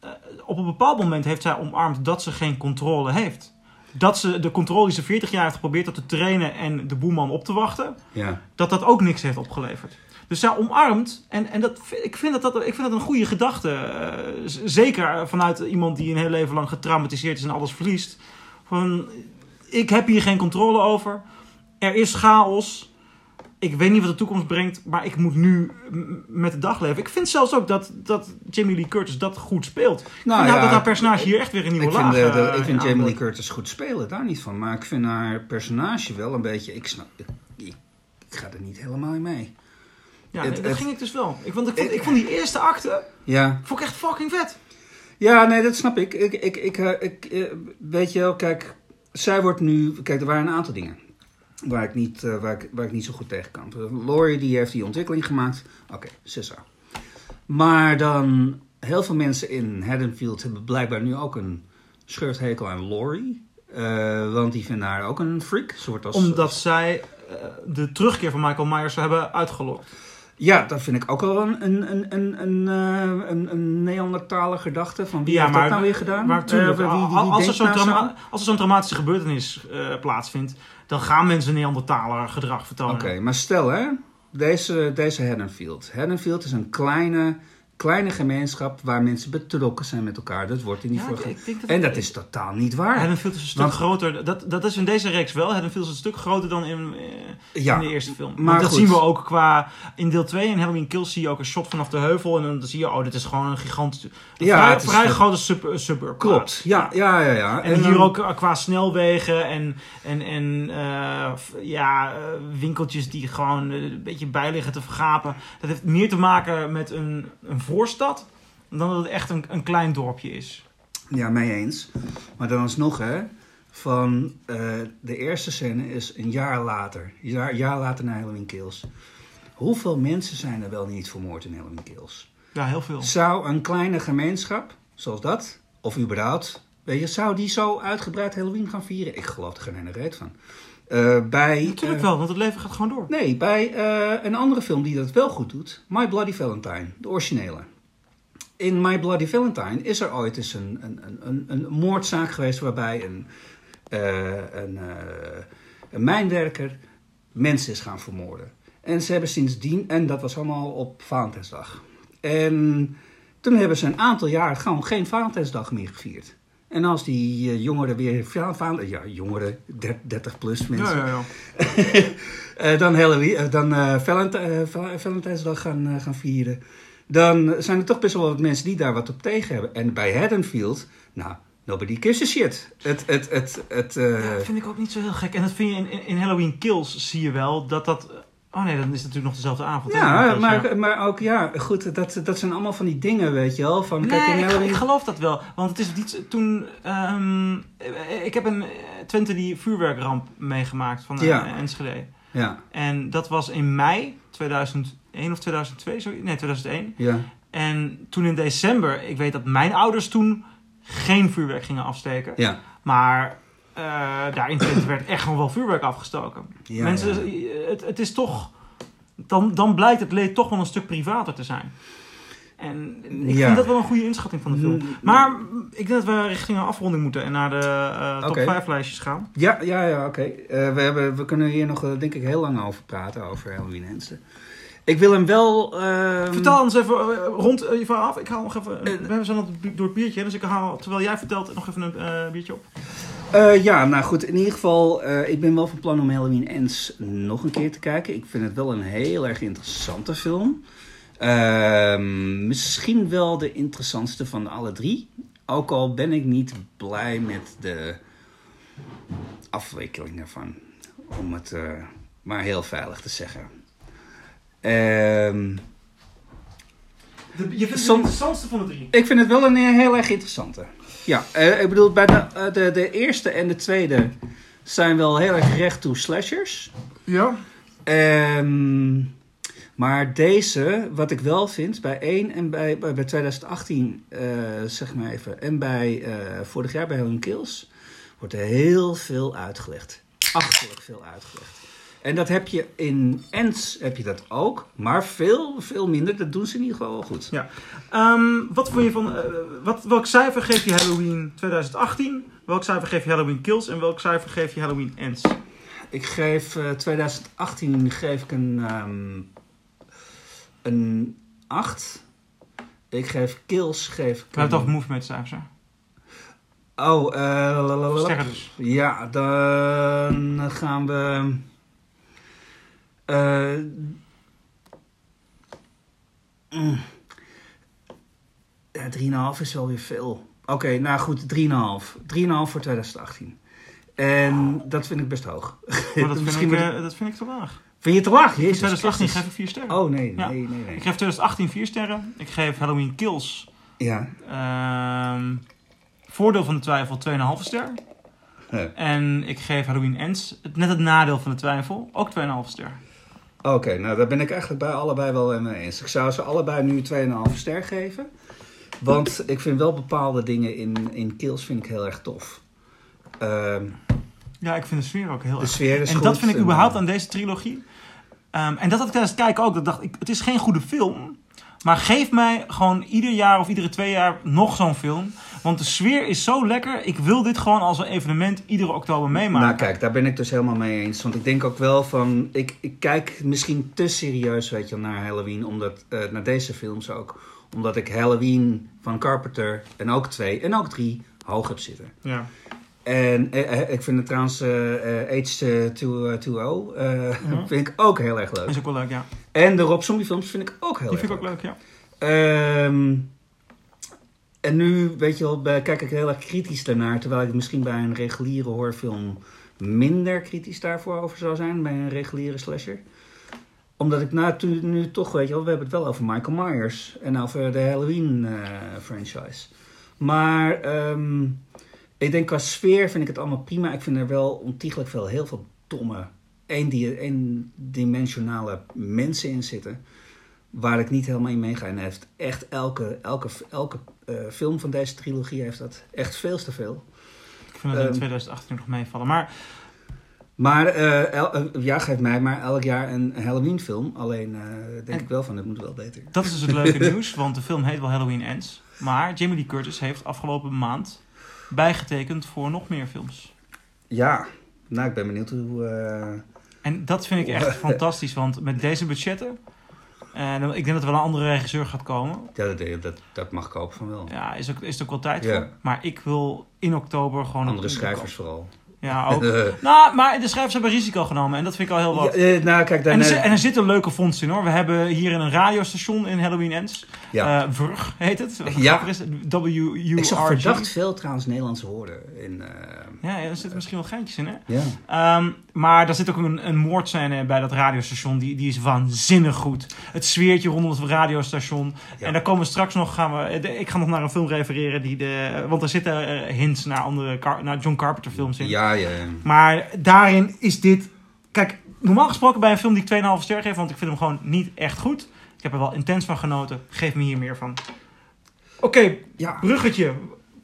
[SPEAKER 1] eh, op een bepaald moment heeft zij omarmd dat ze geen controle heeft. Dat ze de controle die ze 40 jaar heeft geprobeerd door te trainen en de boeman op te wachten.
[SPEAKER 2] ja.
[SPEAKER 1] dat dat ook niks heeft opgeleverd. Dus zij omarmt, en, en dat, vind- ik, vind dat, dat, ik vind dat een goede gedachte. eh, zeker vanuit iemand die een heel leven lang getraumatiseerd is en alles verliest. Van, ik heb hier geen controle over. Er is chaos. Ik weet niet wat de toekomst brengt, maar ik moet nu met de dag leven. Ik vind zelfs ook dat, dat Jamie Lee Curtis dat goed speelt.
[SPEAKER 2] Nou
[SPEAKER 1] Nou,
[SPEAKER 2] ja,
[SPEAKER 1] dat haar personage hier echt weer een nieuwe
[SPEAKER 2] Ik vind,
[SPEAKER 1] laag
[SPEAKER 2] eh, de- ik
[SPEAKER 1] in
[SPEAKER 2] vind Jamie Lee. Curtis goed spelen, daar niet van. Maar ik vind haar personage wel een beetje... Ik, snap, ik, ik, ik ga er niet helemaal in mee.
[SPEAKER 1] Ja,
[SPEAKER 2] het-
[SPEAKER 1] dat
[SPEAKER 2] het-
[SPEAKER 1] ging ik dus wel. Ik vond, ik, vond, ik vond die eerste acte
[SPEAKER 2] Ja,
[SPEAKER 1] vond ik echt fucking vet.
[SPEAKER 2] ja nee, dat snap ik. Ik, ik, ik, eh, ik eh, weet je wel, kijk... Zij wordt nu... Kijk, er waren een aantal dingen. Waar ik niet, eh, waar ik, waar ik niet zo goed tegen kan. Laurie die heeft die ontwikkeling gemaakt. Oké, Sissa. Maar dan... Heel veel mensen in Haddonfield hebben blijkbaar nu ook een scheurthekel aan Laurie. Eh, want die vinden haar ook een freak. Wordt als,
[SPEAKER 1] Omdat zij de terugkeer van Michael Myers hebben uitgelokt.
[SPEAKER 2] Ja, dat vind ik ook wel een, een, een, een, een, eh, een, Neandertaler gedachte. Van wie
[SPEAKER 1] Ja,
[SPEAKER 2] heeft
[SPEAKER 1] maar-
[SPEAKER 2] dat nou weer gedaan?
[SPEAKER 1] Maar tuurlijk,
[SPEAKER 2] Eh, wie- wie- wie
[SPEAKER 1] als, er
[SPEAKER 2] denkt
[SPEAKER 1] zo'n
[SPEAKER 2] nou zo?
[SPEAKER 1] als er zo'n traumatische gebeurtenis eh, plaatsvindt, dan gaan mensen Neandertaler gedrag vertonen.
[SPEAKER 2] Oké, maar stel hè, deze, deze Haddonfield. Haddonfield is een kleine, kleine gemeenschap waar mensen betrokken zijn met elkaar. Dat wordt in die
[SPEAKER 1] Ja,
[SPEAKER 2] vorige...
[SPEAKER 1] dat-
[SPEAKER 2] En dat is totaal niet waar.
[SPEAKER 1] Haddonfield is een stuk
[SPEAKER 2] Want-
[SPEAKER 1] groter. Dat, dat is in deze reeks wel. Haddonfield is een stuk groter dan in, eh,
[SPEAKER 2] Ja,
[SPEAKER 1] in de eerste film.
[SPEAKER 2] maar
[SPEAKER 1] dat
[SPEAKER 2] goed.
[SPEAKER 1] zien we ook qua... In deel 2 in Halloween Kills zie je ook een shot vanaf de heuvel. En dan zie je, oh, dit is gewoon een gigantische... Een
[SPEAKER 2] Ja,
[SPEAKER 1] vrij, vrij
[SPEAKER 2] een-
[SPEAKER 1] grote sub, eh, suburb.
[SPEAKER 2] Klopt, ja, ja, ja. ja.
[SPEAKER 1] En, hier
[SPEAKER 2] dan-
[SPEAKER 1] ook qua snelwegen en, en, en eh, ja, eh, winkeltjes die gewoon een beetje bij liggen te vergapen. Dat heeft meer te maken met een, een voorstad dan dat het echt een, een klein dorpje is.
[SPEAKER 2] Ja, mee eens. Maar dan alsnog, hè, van eh, de eerste scène is een jaar later. Een jaar, jaar later na Halloween Kills. Hoeveel mensen zijn er wel niet vermoord in Halloween Kills?
[SPEAKER 1] Ja, heel veel.
[SPEAKER 2] Zou een kleine gemeenschap, zoals dat, of überhaupt, weet je, zou die zo uitgebreid Halloween gaan vieren? Ik geloof er geen ene reet van. Eh, bij,
[SPEAKER 1] Natuurlijk
[SPEAKER 2] eh,
[SPEAKER 1] wel, want het leven gaat gewoon door.
[SPEAKER 2] Nee, bij eh, een andere film die dat wel goed doet, My Bloody Valentine, de originele. In My Bloody Valentine is er ooit eens een, een, een, een, moordzaak geweest waarbij een, een, een mijnwerker mensen is gaan vermoorden. En ze hebben sindsdien, en dat was allemaal op Valentijnsdag. En toen hebben ze een aantal jaar gewoon geen Valentijnsdag meer gevierd. En als die eh, jongeren weer, ja, jongeren, 30 plus mensen,
[SPEAKER 1] Ja, ja, ja. <laughs>
[SPEAKER 2] eh, dan Halloween, eh, dan Valent- Val- Valentijnsdag gaan, gaan vieren. Dan zijn er toch best wel wat mensen die daar wat op tegen hebben. En bij Haddonfield, nou, nobody gives a shit. Het, het, het, het,
[SPEAKER 1] Ja, dat vind ik ook niet zo heel gek. En dat vind je in, in Halloween Kills zie je wel dat dat... Oh nee, dan is het natuurlijk nog dezelfde avond.
[SPEAKER 2] ja, maar, maar ook, ja, goed, dat, dat zijn allemaal van die dingen, weet je wel. Van, kijk,
[SPEAKER 1] ik geloof dat wel. Want het is niet toen... ehm, ik heb een eh, Twente die vuurwerkramp meegemaakt van eh,
[SPEAKER 2] Ja.
[SPEAKER 1] Enschede.
[SPEAKER 2] Ja,
[SPEAKER 1] En dat was in mei 2001 of 2002, sorry. Nee, 2001.
[SPEAKER 2] ja,
[SPEAKER 1] En toen in december, ik weet dat mijn ouders toen geen vuurwerk gingen afsteken.
[SPEAKER 2] ja.
[SPEAKER 1] Maar eh, daar in Twente werd echt gewoon wel vuurwerk afgestoken.
[SPEAKER 2] Ja,
[SPEAKER 1] Mensen,
[SPEAKER 2] ja.
[SPEAKER 1] Het, het is toch... Dan, dan blijkt het leed toch wel een stuk privater te zijn. En ik
[SPEAKER 2] Ja.
[SPEAKER 1] vind dat wel een goede inschatting van de film.
[SPEAKER 2] Mm,
[SPEAKER 1] Maar ik denk dat we richting een afronding moeten en naar de eh, top
[SPEAKER 2] Oké.
[SPEAKER 1] 5 lijstjes gaan.
[SPEAKER 2] Ja, ja, ja, oké. Eh, we, hebben, we kunnen hier nog, eh, denk ik, heel lang over praten, over Halloween Hensen. Ik wil hem wel... ehm,
[SPEAKER 1] Vertel ons even eh, rond eh, je verhaal af. Ik haal nog even...
[SPEAKER 2] Eh,
[SPEAKER 1] we zijn al door het biertje, dus ik haal, terwijl jij vertelt, nog even een eh, biertje op.
[SPEAKER 2] Eh, ja, nou goed, in ieder geval, eh, ik ben wel van plan om Halloween Ends nog een keer te kijken. Ik vind het wel een heel erg interessante film. Ehm, misschien wel de interessantste van de alle drie. Ook al ben ik niet blij met de afwikkeling daarvan. Om het eh, maar heel veilig te zeggen. Ehm,
[SPEAKER 1] je vindt het de interessantste van de drie.
[SPEAKER 2] ik vind het wel een heel erg interessante. Ja, eh, ik bedoel, bij de, eh, de, de eerste en de tweede zijn wel heel erg recht toe slashers.
[SPEAKER 1] Ja.
[SPEAKER 2] Ehm, maar deze, wat ik wel vind, bij 1 en bij, bij, bij 2018, eh, zeg maar even, en bij vorig jaar bij Helen Kills, wordt er heel veel uitgelegd. Achterlijk veel uitgelegd. En dat heb je in Ends heb je dat ook, maar veel, veel minder. Dat doen ze in ieder geval wel goed.
[SPEAKER 1] Ehm, wat vond je van... eh, wat, welk cijfer geef je Halloween 2018? Welk cijfer geef je Halloween Kills? En welk cijfer geef je Halloween Ends?
[SPEAKER 2] Ik geef eh, 2018 geef ik een, ehm, een 8. Ik geef Kills geef ik een...
[SPEAKER 1] movement cijfers, hè?
[SPEAKER 2] Oh, eh,
[SPEAKER 1] dus.
[SPEAKER 2] Ja, dan gaan we... eh mm. ja, 3,5 is wel weer veel. Oké, nou goed, 3,5. 3,5 voor 2018. En dat vind ik best hoog.
[SPEAKER 1] Maar dat <laughs> vind, ik, eh, dat vind ik te laag.
[SPEAKER 2] Vind je het te laag?
[SPEAKER 1] In
[SPEAKER 2] Jezus
[SPEAKER 1] 2018
[SPEAKER 2] Christus.
[SPEAKER 1] geef ik 4 sterren.
[SPEAKER 2] Oh, nee,
[SPEAKER 1] Ja.
[SPEAKER 2] nee, nee, nee.
[SPEAKER 1] Ik geef 2018 4 sterren. Ik geef Halloween Kills
[SPEAKER 2] Ja.
[SPEAKER 1] ehm, voordeel van de twijfel 2,5 ster. En ik geef Halloween Ends net het nadeel van de twijfel ook 2,5 ster.
[SPEAKER 2] Oké, nou daar ben ik eigenlijk bij allebei wel mee eens. Ik zou ze allebei nu 2,5 ster geven. Want ik vind wel bepaalde dingen in, in Kills vind ik heel erg tof. Ehm,
[SPEAKER 1] Ja, ik vind de sfeer ook heel
[SPEAKER 2] de
[SPEAKER 1] erg
[SPEAKER 2] sfeer is
[SPEAKER 1] En
[SPEAKER 2] goed.
[SPEAKER 1] dat vind ik überhaupt
[SPEAKER 2] eh,
[SPEAKER 1] aan deze trilogie. Ehm, en dat had ik tijdens het kijken ook. Dat dacht ik, het is geen goede film. Maar geef mij gewoon ieder jaar of iedere twee jaar nog zo'n film. Want de sfeer is zo lekker. Ik wil dit gewoon als een evenement iedere oktober meemaken.
[SPEAKER 2] Nou kijk, daar ben ik dus helemaal mee eens. Want ik denk ook wel van... Ik, ik kijk misschien te serieus weet je, naar Halloween. Omdat, eh, naar deze films ook. Omdat ik Halloween van Carpenter en ook twee en ook drie hoog heb zitten.
[SPEAKER 1] Ja.
[SPEAKER 2] En eh, eh, ik vind het trouwens H2O eh
[SPEAKER 1] Mhm.
[SPEAKER 2] vind ik ook heel erg leuk.
[SPEAKER 1] Is ook wel leuk, ja.
[SPEAKER 2] En de Rob Zombie films vind ik ook heel
[SPEAKER 1] Die
[SPEAKER 2] erg
[SPEAKER 1] vind ik ook leuk, ja.
[SPEAKER 2] Ehm, en nu, weet je wel, kijk ik heel erg kritisch daarnaar. Terwijl ik misschien bij een reguliere horrorfilm minder kritisch daarvoor over zou zijn. Bij een reguliere slasher. Omdat ik nu toch, weet je wel, we hebben het wel over Michael Myers. En over de Halloween eh, franchise. Maar ehm, ik denk qua sfeer vind ik het allemaal prima. Ik vind er wel ontiegelijk veel, heel veel domme, eendi- eendimensionale mensen in zitten. Waar ik niet helemaal in meega. En heeft echt elke, elke, elke eh, film van deze trilogie heeft dat echt veel te veel.
[SPEAKER 1] Ik vind dat in
[SPEAKER 2] Ehm.
[SPEAKER 1] 2018 nog meevallen. Maar
[SPEAKER 2] Maar eh, el- eh, ja, geeft mij maar elk jaar een Halloween film. Alleen denk
[SPEAKER 1] En-
[SPEAKER 2] ik wel van, het moet wel beter.
[SPEAKER 1] dat is dus het leuke <laughs> nieuws. Want de film heet wel Halloween Ends. Maar Jamie Lee Curtis heeft afgelopen maand bijgetekend voor nog meer films.
[SPEAKER 2] Ja, nou ik ben benieuwd hoe... eh,
[SPEAKER 1] En dat vind ik echt <laughs> fantastisch. Want met deze budgetten... En ik denk dat er wel een andere regisseur gaat komen.
[SPEAKER 2] ja, dat, dat, dat mag ik hopen van wel.
[SPEAKER 1] Ja, is, ook, is ook wel tijd
[SPEAKER 2] Ja.
[SPEAKER 1] voor. Maar ik wil in oktober gewoon... een-
[SPEAKER 2] Andere schrijvers vooral.
[SPEAKER 1] Ja, <laughs> ook. nou, maar de schrijvers hebben risico genomen. En dat vind ik al heel wat.
[SPEAKER 2] Ja, eh, nou, kijk,
[SPEAKER 1] En
[SPEAKER 2] daarna...
[SPEAKER 1] er, zit- en er zitten leuke vondsten in hoor. We hebben hier een radiostation in Halloween Ends.
[SPEAKER 2] ja.
[SPEAKER 1] Eh, Vrug heet het.
[SPEAKER 2] Ja.
[SPEAKER 1] is, W-U-R-G.
[SPEAKER 2] ik zag verdacht veel trouwens Nederlandse woorden in... eh,
[SPEAKER 1] Ja, ja, er zitten misschien wel geintjes in hè.
[SPEAKER 2] ja.
[SPEAKER 1] Ehm, maar daar zit ook een, een moordscène bij dat radiostation. Die, die is waanzinnig goed. Het sfeertje rondom het radiostation.
[SPEAKER 2] Ja.
[SPEAKER 1] En daar komen we straks nog. Gaan we, de- ik ga nog naar een film refereren. Die de, want er zitten eh, hints naar, andere, naar John Carpenter films in.
[SPEAKER 2] Ja, ja.
[SPEAKER 1] Maar daarin is dit... Kijk, normaal gesproken bij een film die ik 2,5 ster geef... want ik vind hem gewoon niet echt goed. Ik heb er wel intens van genoten. Geef me hier meer van. Oké,
[SPEAKER 2] ja.
[SPEAKER 1] bruggetje.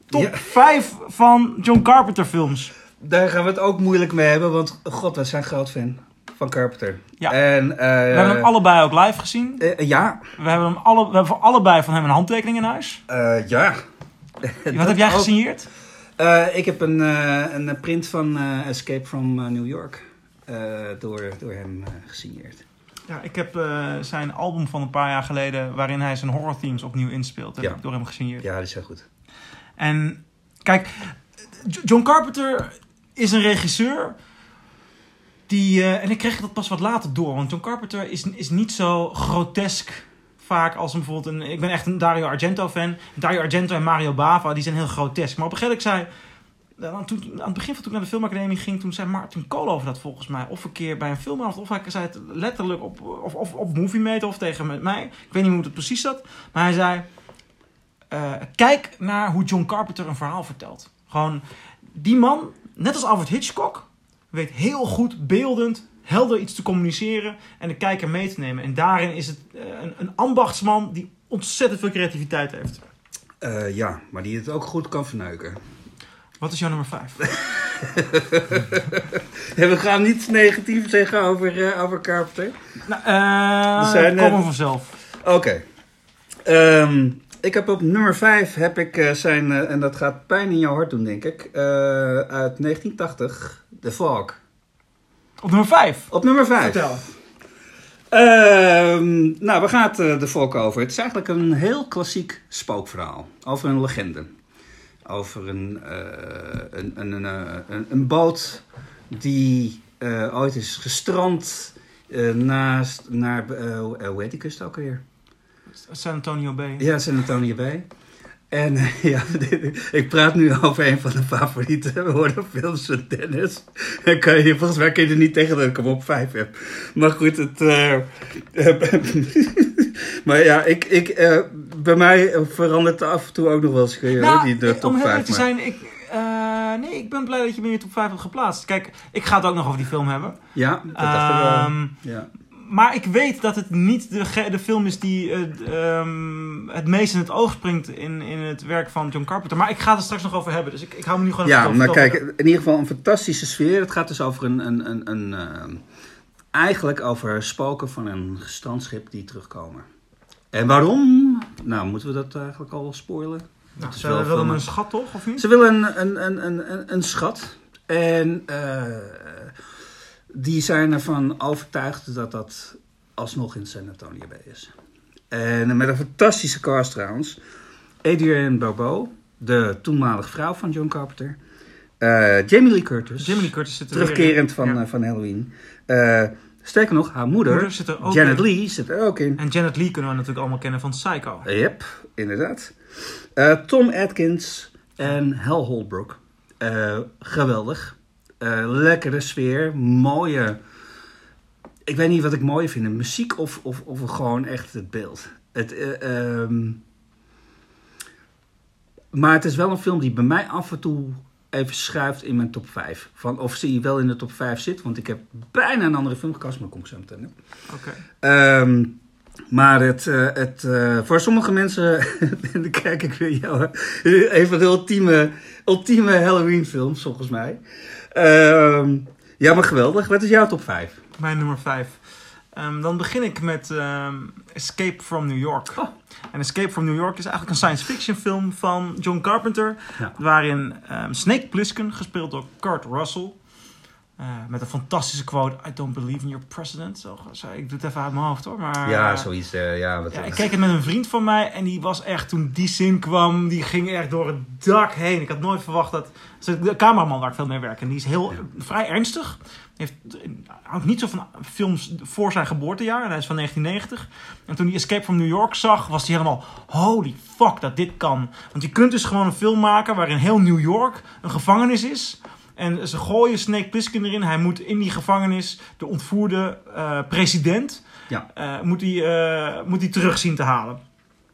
[SPEAKER 1] Top
[SPEAKER 2] Ja.
[SPEAKER 1] 5 van John Carpenter films.
[SPEAKER 2] Daar gaan we het ook moeilijk mee hebben, want god, we zijn groot fan van Carpenter.
[SPEAKER 1] Ja.
[SPEAKER 2] En, eh,
[SPEAKER 1] We hebben hem allebei ook live gezien.
[SPEAKER 2] eh, ja,
[SPEAKER 1] We hebben, hem alle, we hebben voor allebei van hem een handtekening in huis.
[SPEAKER 2] eh, ja.
[SPEAKER 1] Wat <laughs> heb jij
[SPEAKER 2] ook.
[SPEAKER 1] gesigneerd?
[SPEAKER 2] Eh, ik heb een, eh, een print van eh, Escape from eh, New York eh, door, door hem eh, gesigneerd.
[SPEAKER 1] Ja, ik heb eh, zijn album van een paar jaar geleden... waarin hij zijn horror themes opnieuw inspeelt. Heb
[SPEAKER 2] Ja.
[SPEAKER 1] ik door hem gesigneerd.
[SPEAKER 2] Ja, dat is heel goed.
[SPEAKER 1] En kijk, John Carpenter is een regisseur die. eh, en ik kreeg dat pas wat later door, want John Carpenter is, is niet zo grotesk vaak als bijvoorbeeld een. Ik ben echt een Dario Argento fan. Dario Argento en Mario Bava die zijn heel grotesk. Maar op een gegeven moment zei. nou, aan het begin van toen ik naar de filmacademie ging, toen zei Martin over dat volgens mij. Of een keer bij een filmavond, of hij zei het letterlijk op, of, of op Movie Meter of tegen mij. Ik weet niet hoe het precies zat. Maar hij zei, eh, kijk naar hoe John Carpenter een verhaal vertelt. Gewoon, die man, net als Alfred Hitchcock, weet heel goed beeldend, helder iets te communiceren en de kijker mee te nemen. En daarin is het eh, een, een ambachtsman die ontzettend veel creativiteit heeft.
[SPEAKER 2] Eh, ja, maar die het ook goed kan verneuken.
[SPEAKER 1] Wat is jouw nummer 5?
[SPEAKER 2] En <laughs> we gaan niets negatiefs zeggen over, eh, over Carpenter.
[SPEAKER 1] nou,
[SPEAKER 2] zijn,
[SPEAKER 1] kom maar vanzelf.
[SPEAKER 2] Oké. Ehm, ik heb op nummer 5 heb ik eh, zijn, eh, en dat gaat pijn in jouw hart doen, denk ik, eh, uit 1980, The Fog.
[SPEAKER 1] Op nummer 5.
[SPEAKER 2] Op nummer 5.
[SPEAKER 1] Vertel.
[SPEAKER 2] Ehm, nou, waar gaat eh, de volk over? Het is eigenlijk een heel klassiek spookverhaal. Over een legende. Over een, eh, een, een, een, een, een boot die eh, ooit is gestrand eh, naast, naar, eh, hoe hoe heet die kust ook alweer?
[SPEAKER 1] San Antonio Bay.
[SPEAKER 2] Ja, San Antonio Bay. En eh, <laughs> ja, <laughs> ik praat nu over een van de favoriete <laughs> horrorfilms van Dennis. Dan kan je, volgens mij kun je er niet tegen dat ik hem op vijf heb. Maar goed, het... eh, eh, maar ja, ik, ik, bij mij verandert het af en toe ook nog wel eens hoor, die de
[SPEAKER 1] Nou,
[SPEAKER 2] top
[SPEAKER 1] om heel
[SPEAKER 2] 5.
[SPEAKER 1] eerlijk te zijn, ik, nee, ik ben blij dat je me in je top 5 hebt geplaatst. Kijk, ik ga het ook nog over die film hebben.
[SPEAKER 2] Ja, dat dacht ik wel.
[SPEAKER 1] Ehm,
[SPEAKER 2] Ja.
[SPEAKER 1] Maar ik weet dat het niet de, de film is die eh, ehm, het meest in het oog springt in, in het werk van John Carpenter. Maar ik ga het er straks nog over hebben, dus ik, ik hou me nu gewoon
[SPEAKER 2] Ja, maar kijk, in ieder geval een fantastische sfeer. Het gaat dus over een, een, een, een, ehm, eigenlijk over spoken van een gestrandschip die terugkomen. En waarom? Nou, moeten we dat eigenlijk al spoilen?
[SPEAKER 1] Nou, ze willen een schat toch, of niet?
[SPEAKER 2] Ze willen een, een, een, een, een, een schat. En eh, die zijn ervan overtuigd dat dat alsnog in San Antonio Bay is. En met een fantastische cast trouwens. Adrienne Barbeau, de toenmalige vrouw van John Carpenter. Eh, Jamie Lee Curtis,
[SPEAKER 1] Jamie Lee Curtis zit er weer in.
[SPEAKER 2] terugkerend van,
[SPEAKER 1] Ja.
[SPEAKER 2] eh, van Halloween. Eh, sterker nog, haar moeder,
[SPEAKER 1] Moeder zit er ook
[SPEAKER 2] Janet
[SPEAKER 1] in.
[SPEAKER 2] Lee, zit er ook in.
[SPEAKER 1] En Janet Lee kunnen we natuurlijk allemaal kennen van Psycho.
[SPEAKER 2] Yep, inderdaad. Tom Atkins en Hal Holbrook. Geweldig. Eh, lekkere sfeer, mooie... Ik weet niet wat ik mooier vind, muziek of, of, of gewoon echt het beeld. Het, eh, ehm, maar het is wel een film die bij mij af en toe even schuift in mijn top 5. Van of ze wel in de top 5 zit, want ik heb bijna een andere film gekast, maar kom ik zo meteen.
[SPEAKER 1] Oké.
[SPEAKER 2] Ehm, maar het, eh, het, voor sommige mensen, en <laughs> dan kijk ik weer jou, een van de ultieme, ultieme Halloween films volgens mij. Ehm, ja, maar geweldig. Wat is jouw top 5?
[SPEAKER 1] Mijn nummer 5. dan begin ik met ehm, Escape from New York.
[SPEAKER 2] Oh.
[SPEAKER 1] En Escape from New York is eigenlijk een science fiction film van John Carpenter.
[SPEAKER 2] Ja.
[SPEAKER 1] Waarin ehm, Snake Plissken, gespeeld door Kurt Russell. Eh, met een fantastische quote: I don't believe in your president. Zo, ik doe het even uit mijn hoofd hoor. Maar,
[SPEAKER 2] ja,
[SPEAKER 1] eh,
[SPEAKER 2] zoiets. eh, ja, wat
[SPEAKER 1] Ja, ik keek het met een vriend van mij en die was echt, toen die zin kwam, die ging echt door het dak heen. Ik had nooit verwacht dat... De cameraman waar ik veel mee werk en die is heel,
[SPEAKER 2] Ja.
[SPEAKER 1] vrij ernstig. Heeft, houdt niet zo van films voor zijn geboortejaar en hij is van 1990. En toen hij Escape from New York zag, was hij helemaal, holy fuck dat dit kan. Want je kunt dus gewoon een film maken waarin heel New York een gevangenis is... En ze gooien Snake Plissken erin. Hij moet in die gevangenis de ontvoerde eh, president
[SPEAKER 2] Ja.
[SPEAKER 1] eh, moet, hij, eh, moet hij terug zien te halen.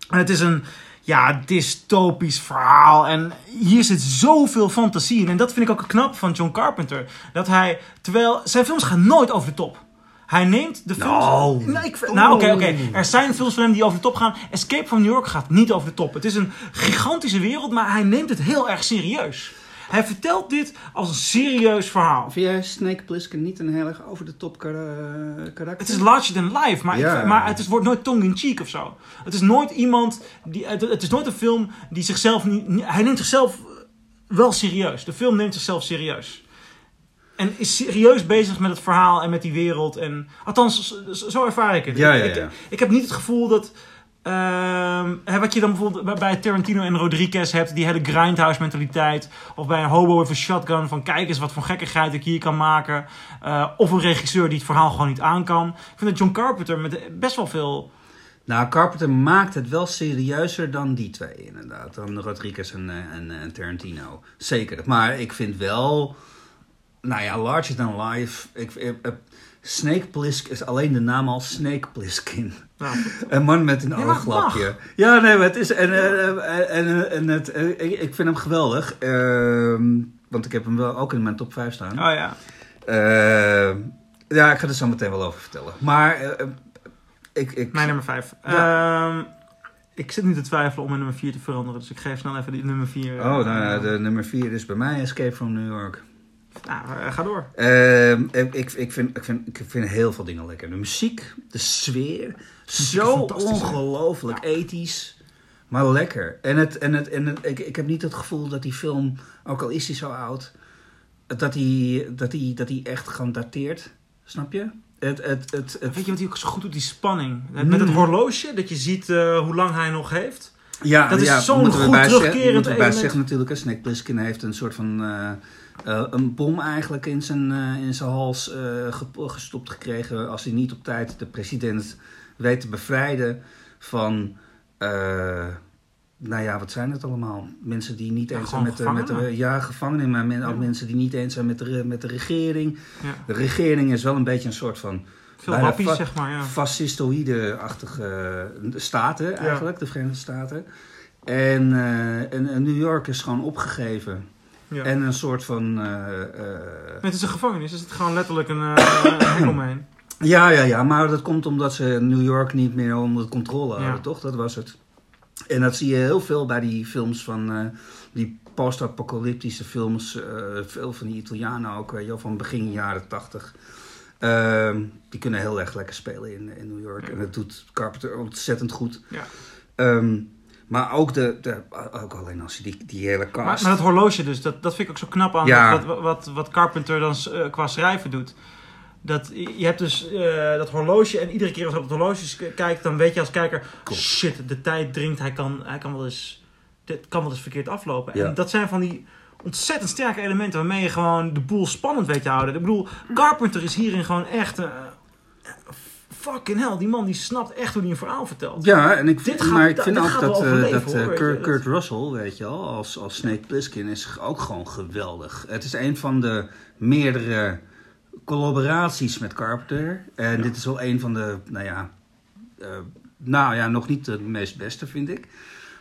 [SPEAKER 1] En het is een ja, dystopisch verhaal. En hier zit zoveel fantasie in. En dat vind ik ook knap van John Carpenter. Dat hij, terwijl zijn films gaan nooit over de top. Hij neemt de films...
[SPEAKER 2] Nou.
[SPEAKER 1] Nee, ik, nou, oké, oké. Er zijn films van hem die over de top gaan. Escape from New York gaat niet over de top. Het is een gigantische wereld, maar hij neemt het heel erg serieus. Hij vertelt dit als een serieus verhaal.
[SPEAKER 2] Vind jij Snake Plissken niet een heel erg over de top kara- karakter?
[SPEAKER 1] Het is larger than life, maar,
[SPEAKER 2] Ja.
[SPEAKER 1] ik, maar het is, wordt nooit tongue-in-cheek of zo. Het is nooit iemand die. Het, het is nooit een film die zichzelf niet. Hij neemt zichzelf wel serieus. De film neemt zichzelf serieus. En is serieus bezig met het verhaal en met die wereld. En, althans, zo- ervaar ik het.
[SPEAKER 2] Ja, ja,
[SPEAKER 1] Ik,
[SPEAKER 2] ja.
[SPEAKER 1] ik heb niet het gevoel dat. Ehm, wat je dan bijvoorbeeld bij- Tarantino en Rodriguez hebt, die hele grindhouse mentaliteit. Of bij een hobo with a shotgun, van kijk eens wat voor gekkigheid ik hier kan maken. Eh, of een regisseur die het verhaal gewoon niet aan kan. Ik vind dat John Carpenter met best wel veel.
[SPEAKER 2] Nou, Carpenter maakt het wel serieuzer dan die twee, inderdaad. Dan Rodriguez en, eh, en, en Tarantino. Zeker. Maar ik vind wel... Nou ja, Larger Than Life... Ik- ik- Snake Plissken is alleen de naam al Snake Plissken.
[SPEAKER 1] Nou,
[SPEAKER 2] Een man met een
[SPEAKER 1] Ja,
[SPEAKER 2] ooglapje. Ja, nee, maar het is... En, eh, eh, en, eh, en het, ik, vind hem geweldig. Ehm, want ik heb hem wel ook in mijn top 5 staan.
[SPEAKER 1] oh ja.
[SPEAKER 2] Ehm, ja, ik ga er zo meteen wel over vertellen. Maar... ik, ik,
[SPEAKER 1] Mijn nummer 5. ik zit nu te twijfelen om mijn nummer 4 te veranderen. Dus ik geef snel even die nummer 4.
[SPEAKER 2] Oh, nou ja, de nummer 4 is bij mij Escape from New York.
[SPEAKER 1] Nou, eh, ga door.
[SPEAKER 2] Ehm, ik, ik, vind, ik, vind, ik vind heel veel dingen lekker. De muziek, de sfeer, zo ongelooflijk ethisch, maar lekker. En, het, en, het, en het, ik, ik heb niet het gevoel dat die film, ook al is hij zo oud, dat hij, dat hij, dat hij echt gewoon dateert. Snap je? Het, het, het, het,
[SPEAKER 1] Weet je wat hij ook zo goed doet? Die spanning. Met het
[SPEAKER 2] Mm.
[SPEAKER 1] horloge, dat je ziet eh, hoe lang hij nog heeft.
[SPEAKER 2] Ja,
[SPEAKER 1] Dat is
[SPEAKER 2] ja,
[SPEAKER 1] zo'n goed terugkerend
[SPEAKER 2] moeten we bij
[SPEAKER 1] element.
[SPEAKER 2] zeggen natuurlijk, Snake Plissken heeft een soort van eh, eh, een bom eigenlijk in zijn, eh, in zijn hals eh, gestopt gekregen als hij niet op tijd de president weet te bevrijden van, nou ja, wat zijn het allemaal? Mensen die niet
[SPEAKER 1] Ja,
[SPEAKER 2] eens zijn met de, met de,
[SPEAKER 1] gevangenen.
[SPEAKER 2] ja, gevangenen, maar men- ook
[SPEAKER 1] Ja.
[SPEAKER 2] mensen die niet eens zijn met de, met de regering.
[SPEAKER 1] Ja.
[SPEAKER 2] De regering is wel een beetje een soort van
[SPEAKER 1] Veel wappies, zeg maar. Ja.
[SPEAKER 2] fascistoïde-achtige staten eigenlijk, de Verenigde Staten. En, en, en New York is gewoon opgegeven.
[SPEAKER 1] Ja.
[SPEAKER 2] En een soort van... eh, eh,
[SPEAKER 1] het is een gevangenis. Er zit gewoon letterlijk een, eh, <coughs> een hek omheen.
[SPEAKER 2] ja, ja, ja, maar dat komt omdat ze New York niet meer onder controle hadden,
[SPEAKER 1] Ja.
[SPEAKER 2] toch? Dat was het. En dat zie je heel veel bij die films van... die post-apocalyptische films. veel van die Italianen ook, weet je wel, van begin jaren tachtig. Ehm, die kunnen heel erg lekker spelen in, in New York.
[SPEAKER 1] Ja.
[SPEAKER 2] En dat doet Carpenter ontzettend goed.
[SPEAKER 1] Ja.
[SPEAKER 2] Ehm, maar ook, de, de, ook alleen als je die, die hele cast...
[SPEAKER 1] Maar, maar dat horloge dus, dat, dat vind ik ook zo knap aan
[SPEAKER 2] Ja.
[SPEAKER 1] wat, wat, wat Carpenter dan eh, qua schrijven doet. Dat, je hebt dus eh, dat horloge en iedere keer als je op het horloge kijkt, dan weet je als kijker, shit, de tijd dringt, hij kan, hij kan wel eens, dit kan wel eens verkeerd aflopen.
[SPEAKER 2] Ja.
[SPEAKER 1] En dat zijn van die ontzettend sterke elementen waarmee je gewoon de boel spannend weet te houden. Ik bedoel, Carpenter is hierin gewoon echt, eh, fucking hell, die man die snapt echt hoe hij een verhaal vertelt.
[SPEAKER 2] Ja, en ik
[SPEAKER 1] Dit gaat-
[SPEAKER 2] maar ik vind ook dat, eh, dat
[SPEAKER 1] hoor,
[SPEAKER 2] eh, Kurt, Russell, weet je wel, als, als Snake Plissken is ook gewoon geweldig. Het is een van de meerdere collaboraties met Carpenter. En
[SPEAKER 1] Ja.
[SPEAKER 2] dit is wel een van de, nou ja, eh, nou ja, nog niet de meest beste vind ik.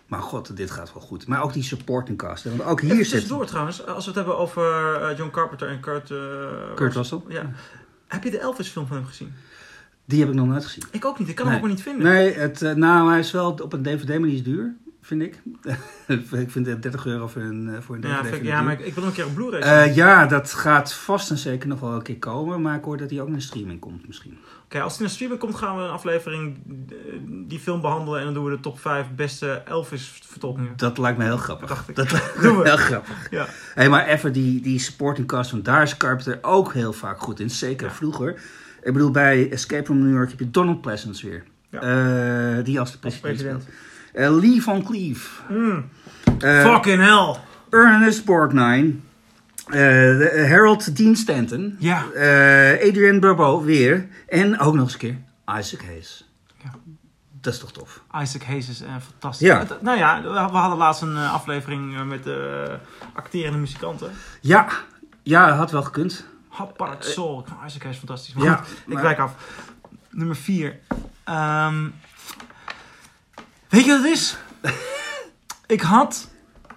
[SPEAKER 2] Maar god, dit gaat wel goed. Maar ook die supporting cast. Want ook hier zit
[SPEAKER 1] tussendoor trouwens, als we het hebben over John Carpenter en Kurt,
[SPEAKER 2] Kurt Russell.
[SPEAKER 1] Ja. Heb je de Elvis film van hem gezien?
[SPEAKER 2] Die heb ik nog nooit gezien.
[SPEAKER 1] Ik ook niet, ik kan
[SPEAKER 2] Nee.
[SPEAKER 1] hem ook maar niet vinden.
[SPEAKER 2] Nee, het, eh, nou, hij is wel op een DVD manier duur, vind ik. <laughs> ik vind het 30 euro voor een, eh, voor een DVD.
[SPEAKER 1] ja, vind ik, ja, maar ik, ik wil hem een keer op Blu-ray.
[SPEAKER 2] Eh, ja, dat gaat vast en zeker nog wel een keer komen. Maar ik hoor dat hij ook naar streaming komt misschien.
[SPEAKER 1] Oké, als hij naar streaming komt, gaan we een aflevering die film behandelen en dan doen we de top 5 beste Elvis vertolkingen.
[SPEAKER 2] Dat lijkt me heel grappig.
[SPEAKER 1] Ik.
[SPEAKER 2] Dat lijkt
[SPEAKER 1] Doen
[SPEAKER 2] me
[SPEAKER 1] we.
[SPEAKER 2] heel grappig.
[SPEAKER 1] Ja.
[SPEAKER 2] Hey, maar even die, die supporting cast, want daar is Carpenter ook heel vaak goed in. Zeker
[SPEAKER 1] Ja.
[SPEAKER 2] vroeger. Ik bedoel, bij Escape from New York heb je Donald Pleasance weer.
[SPEAKER 1] Ja.
[SPEAKER 2] Eh, die als de
[SPEAKER 1] Als
[SPEAKER 2] president, speelt. Eh, Lee Van Cleef.
[SPEAKER 1] Mm. Fucking hell!
[SPEAKER 2] Ernest Borgnine. Harold Dean Stanton.
[SPEAKER 1] Ja.
[SPEAKER 2] Adrian Barbeau weer. En ook nog eens een keer Isaac Hayes.
[SPEAKER 1] Ja.
[SPEAKER 2] Dat is toch tof.
[SPEAKER 1] Isaac Hayes is eh, fantastisch.
[SPEAKER 2] Ja.
[SPEAKER 1] Het- nou ja, we hadden laatst een aflevering met de acterende muzikanten.
[SPEAKER 2] Ja, ja had wel gekund.
[SPEAKER 1] Hot Park Soul. Isaac is fantastisch. Maar
[SPEAKER 2] Ja,
[SPEAKER 1] goed, ik wijk af. Nummer 4. weet je wat het is? <laughs> ik had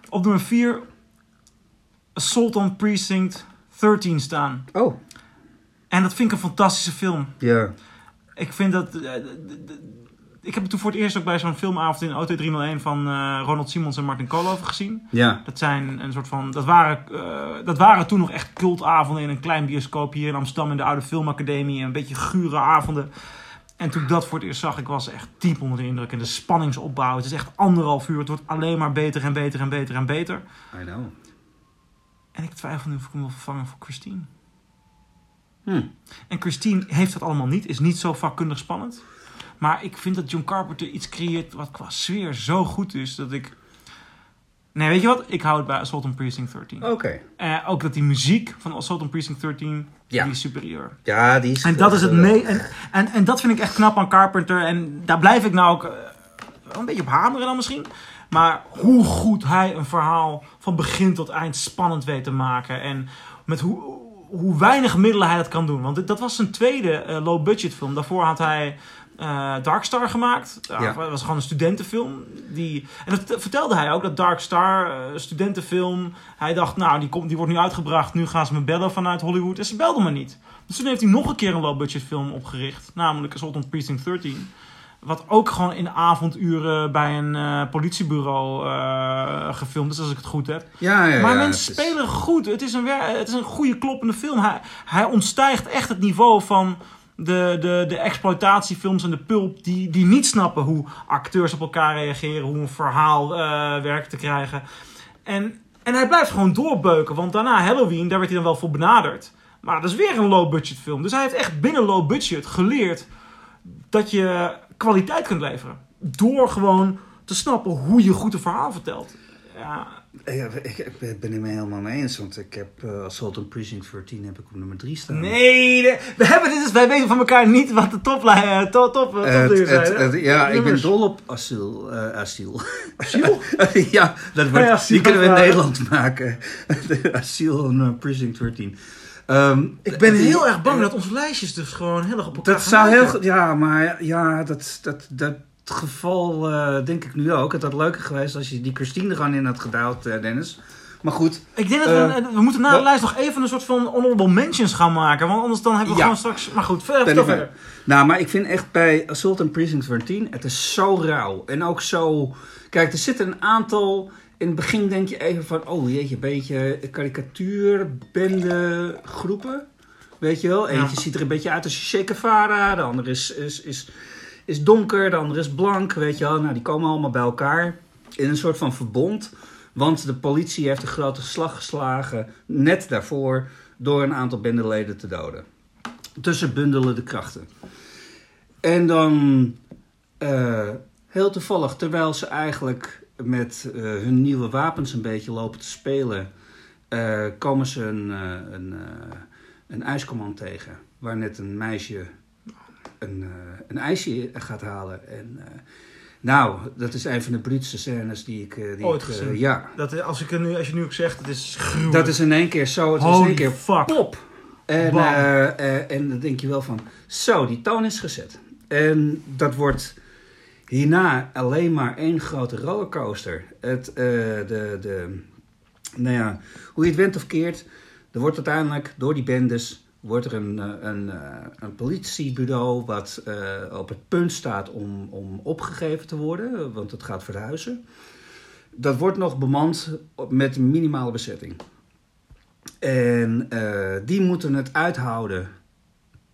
[SPEAKER 1] op nummer 4 Assault on Precinct 13 staan.
[SPEAKER 2] Oh.
[SPEAKER 1] En dat vind ik een fantastische film.
[SPEAKER 2] Ja.
[SPEAKER 1] Ik vind dat... eh, ik heb het toen voor het eerst ook bij zo'n filmavond in OT 301 van eh, Ronald Simons en Martin Koolhoven gezien.
[SPEAKER 2] Ja.
[SPEAKER 1] Dat zijn een soort van. Dat waren, eh, dat waren toen nog echt cultavonden in een klein bioscoop hier in Amsterdam in de oude filmacademie. Een beetje gure avonden. En toen ik dat voor het eerst zag, ik was echt diep onder de indruk. En de spanningsopbouw. Het is echt anderhalf uur. Het wordt alleen maar beter en beter en beter en beter.
[SPEAKER 2] I know.
[SPEAKER 1] En ik twijfel nu of ik hem wil vervangen voor Christine.
[SPEAKER 2] Hm.
[SPEAKER 1] En Christine heeft dat allemaal niet. Is niet zo vakkundig spannend. Maar ik vind dat John Carpenter iets creëert wat qua sfeer zo goed is. Dat ik... Nee, weet je wat? Ik hou het bij Assault on Precinct 13.
[SPEAKER 2] Oké.
[SPEAKER 1] Eh, ook dat die muziek van Assault on Precinct 13,
[SPEAKER 2] Ja.
[SPEAKER 1] die is superieur.
[SPEAKER 2] Ja, die is...
[SPEAKER 1] En dat is het
[SPEAKER 2] eh,
[SPEAKER 1] mee. En, en, en dat vind ik echt knap aan Carpenter. En daar blijf ik nou ook eh, een beetje op hameren dan misschien. Maar hoe goed hij een verhaal van begin tot eind spannend weet te maken. En met hoe, hoe weinig middelen hij dat kan doen. Want dat was zijn tweede low-budget film. Daarvoor had hij eh Dark Star gemaakt. Ja,
[SPEAKER 2] Ja.
[SPEAKER 1] Dat was gewoon een studentenfilm. Die, en dat vertelde hij ook, dat Dark Star, eh, studentenfilm. Hij dacht, nou, die, komt, die wordt nu uitgebracht. Nu gaan ze me bellen vanuit Hollywood. En ze belden me niet. Dus toen heeft hij nog een keer een low-budget film opgericht. Namelijk Assault on Precinct 13. Wat ook gewoon in avonduren bij een eh, politiebureau eh, gefilmd is, als ik het goed heb.
[SPEAKER 2] Ja, ja,
[SPEAKER 1] maar
[SPEAKER 2] ja,
[SPEAKER 1] mensen
[SPEAKER 2] is-
[SPEAKER 1] spelen goed. Het is, een, het is een goede kloppende film. Hij, hij ontstijgt echt het niveau van de, de, de exploitatiefilms en de pulp... Die, die niet snappen hoe acteurs op elkaar reageren... hoe een verhaal eh werkt te krijgen. En, en hij blijft gewoon doorbeuken. Want daarna Halloween, daar werd hij dan wel voor benaderd. Maar dat is weer een low-budget film. Dus hij heeft echt binnen low-budget geleerd... dat je kwaliteit kunt leveren. Door gewoon te snappen hoe je goed een verhaal vertelt. Ja,
[SPEAKER 2] Ja, ik, ik ben het niet helemaal mee eens, want ik heb eh Assault on Precinct 14 heb ik op nummer 3 staan.
[SPEAKER 1] Nee, we hebben dit dus, wij weten van elkaar niet wat de toplijn, eh, top, top, top,
[SPEAKER 2] Eh, het-
[SPEAKER 1] zijn.
[SPEAKER 2] het- ja, ik ben dol op asiel. eh asiel.
[SPEAKER 1] Asiel? <laughs>
[SPEAKER 2] ja, dat wordt,
[SPEAKER 1] Ja,
[SPEAKER 2] die kunnen we in. Nederland maken. <laughs> asiel on eh, Precinct 14. Ehm,
[SPEAKER 1] Ik ben
[SPEAKER 2] die-
[SPEAKER 1] heel erg bang dat onze lijstjes dus gewoon heel erg op elkaar
[SPEAKER 2] Dat
[SPEAKER 1] gaan
[SPEAKER 2] zou heel. Ja, maar ja, dat, dat, dat geval eh, denk ik nu ook. Het had leuker geweest als je die Christine er gewoon in had gedaald, eh, Dennis. Maar goed,
[SPEAKER 1] Ik denk dat we, we moeten na de lijst nog even een soort van honorable mentions gaan maken. Want anders dan hebben we
[SPEAKER 2] Ja.
[SPEAKER 1] gewoon straks... Maar goed, verder, verder.
[SPEAKER 2] Nou, maar ik vind echt bij Assault on Precinct 13, het is zo rauw. En ook zo... Kijk, er zitten een aantal... In het begin denk je even van, oh jeetje, een beetje karikatuur, bende groepen. weet je wel. Eentje
[SPEAKER 1] Ja.
[SPEAKER 2] ziet er een beetje uit als Che Guevara, de andere is, is, is, is donker, de andere is blank, weet je wel. Nou, die komen allemaal bij elkaar in een soort van verbond. Want de politie heeft een grote slag geslagen, net daarvoor, door een aantal bendeleden te doden. Tussen bundelen de krachten. En dan, eh, heel toevallig, terwijl ze eigenlijk met eh, hun nieuwe wapens een beetje lopen te spelen, eh, komen ze een, een, een ijskommand tegen. Waar net een meisje een, eh, een ijsje gaat halen. En, eh, nou, dat is een van de bruutste scènes die ik... eh, die
[SPEAKER 1] Ooit
[SPEAKER 2] ik,
[SPEAKER 1] gezien.
[SPEAKER 2] ja,
[SPEAKER 1] Dat, als, ik nu, als je nu ook zegt, het is gruwelijk.
[SPEAKER 2] dat is in één keer zo. Het is in één keer
[SPEAKER 1] fuck.
[SPEAKER 2] pop. En, en dan denk je wel van, zo, die toon is gezet. En dat wordt hierna alleen maar één grote rollercoaster. Het, de, de, nou ja, hoe je het went of keert, er wordt uiteindelijk door die bendes wordt er een, eh, een, eh, een politiebureau wat eh, op het punt staat om, om opgegeven te worden, want het gaat verhuizen. Dat wordt nog bemand met minimale bezetting. En die moeten het uithouden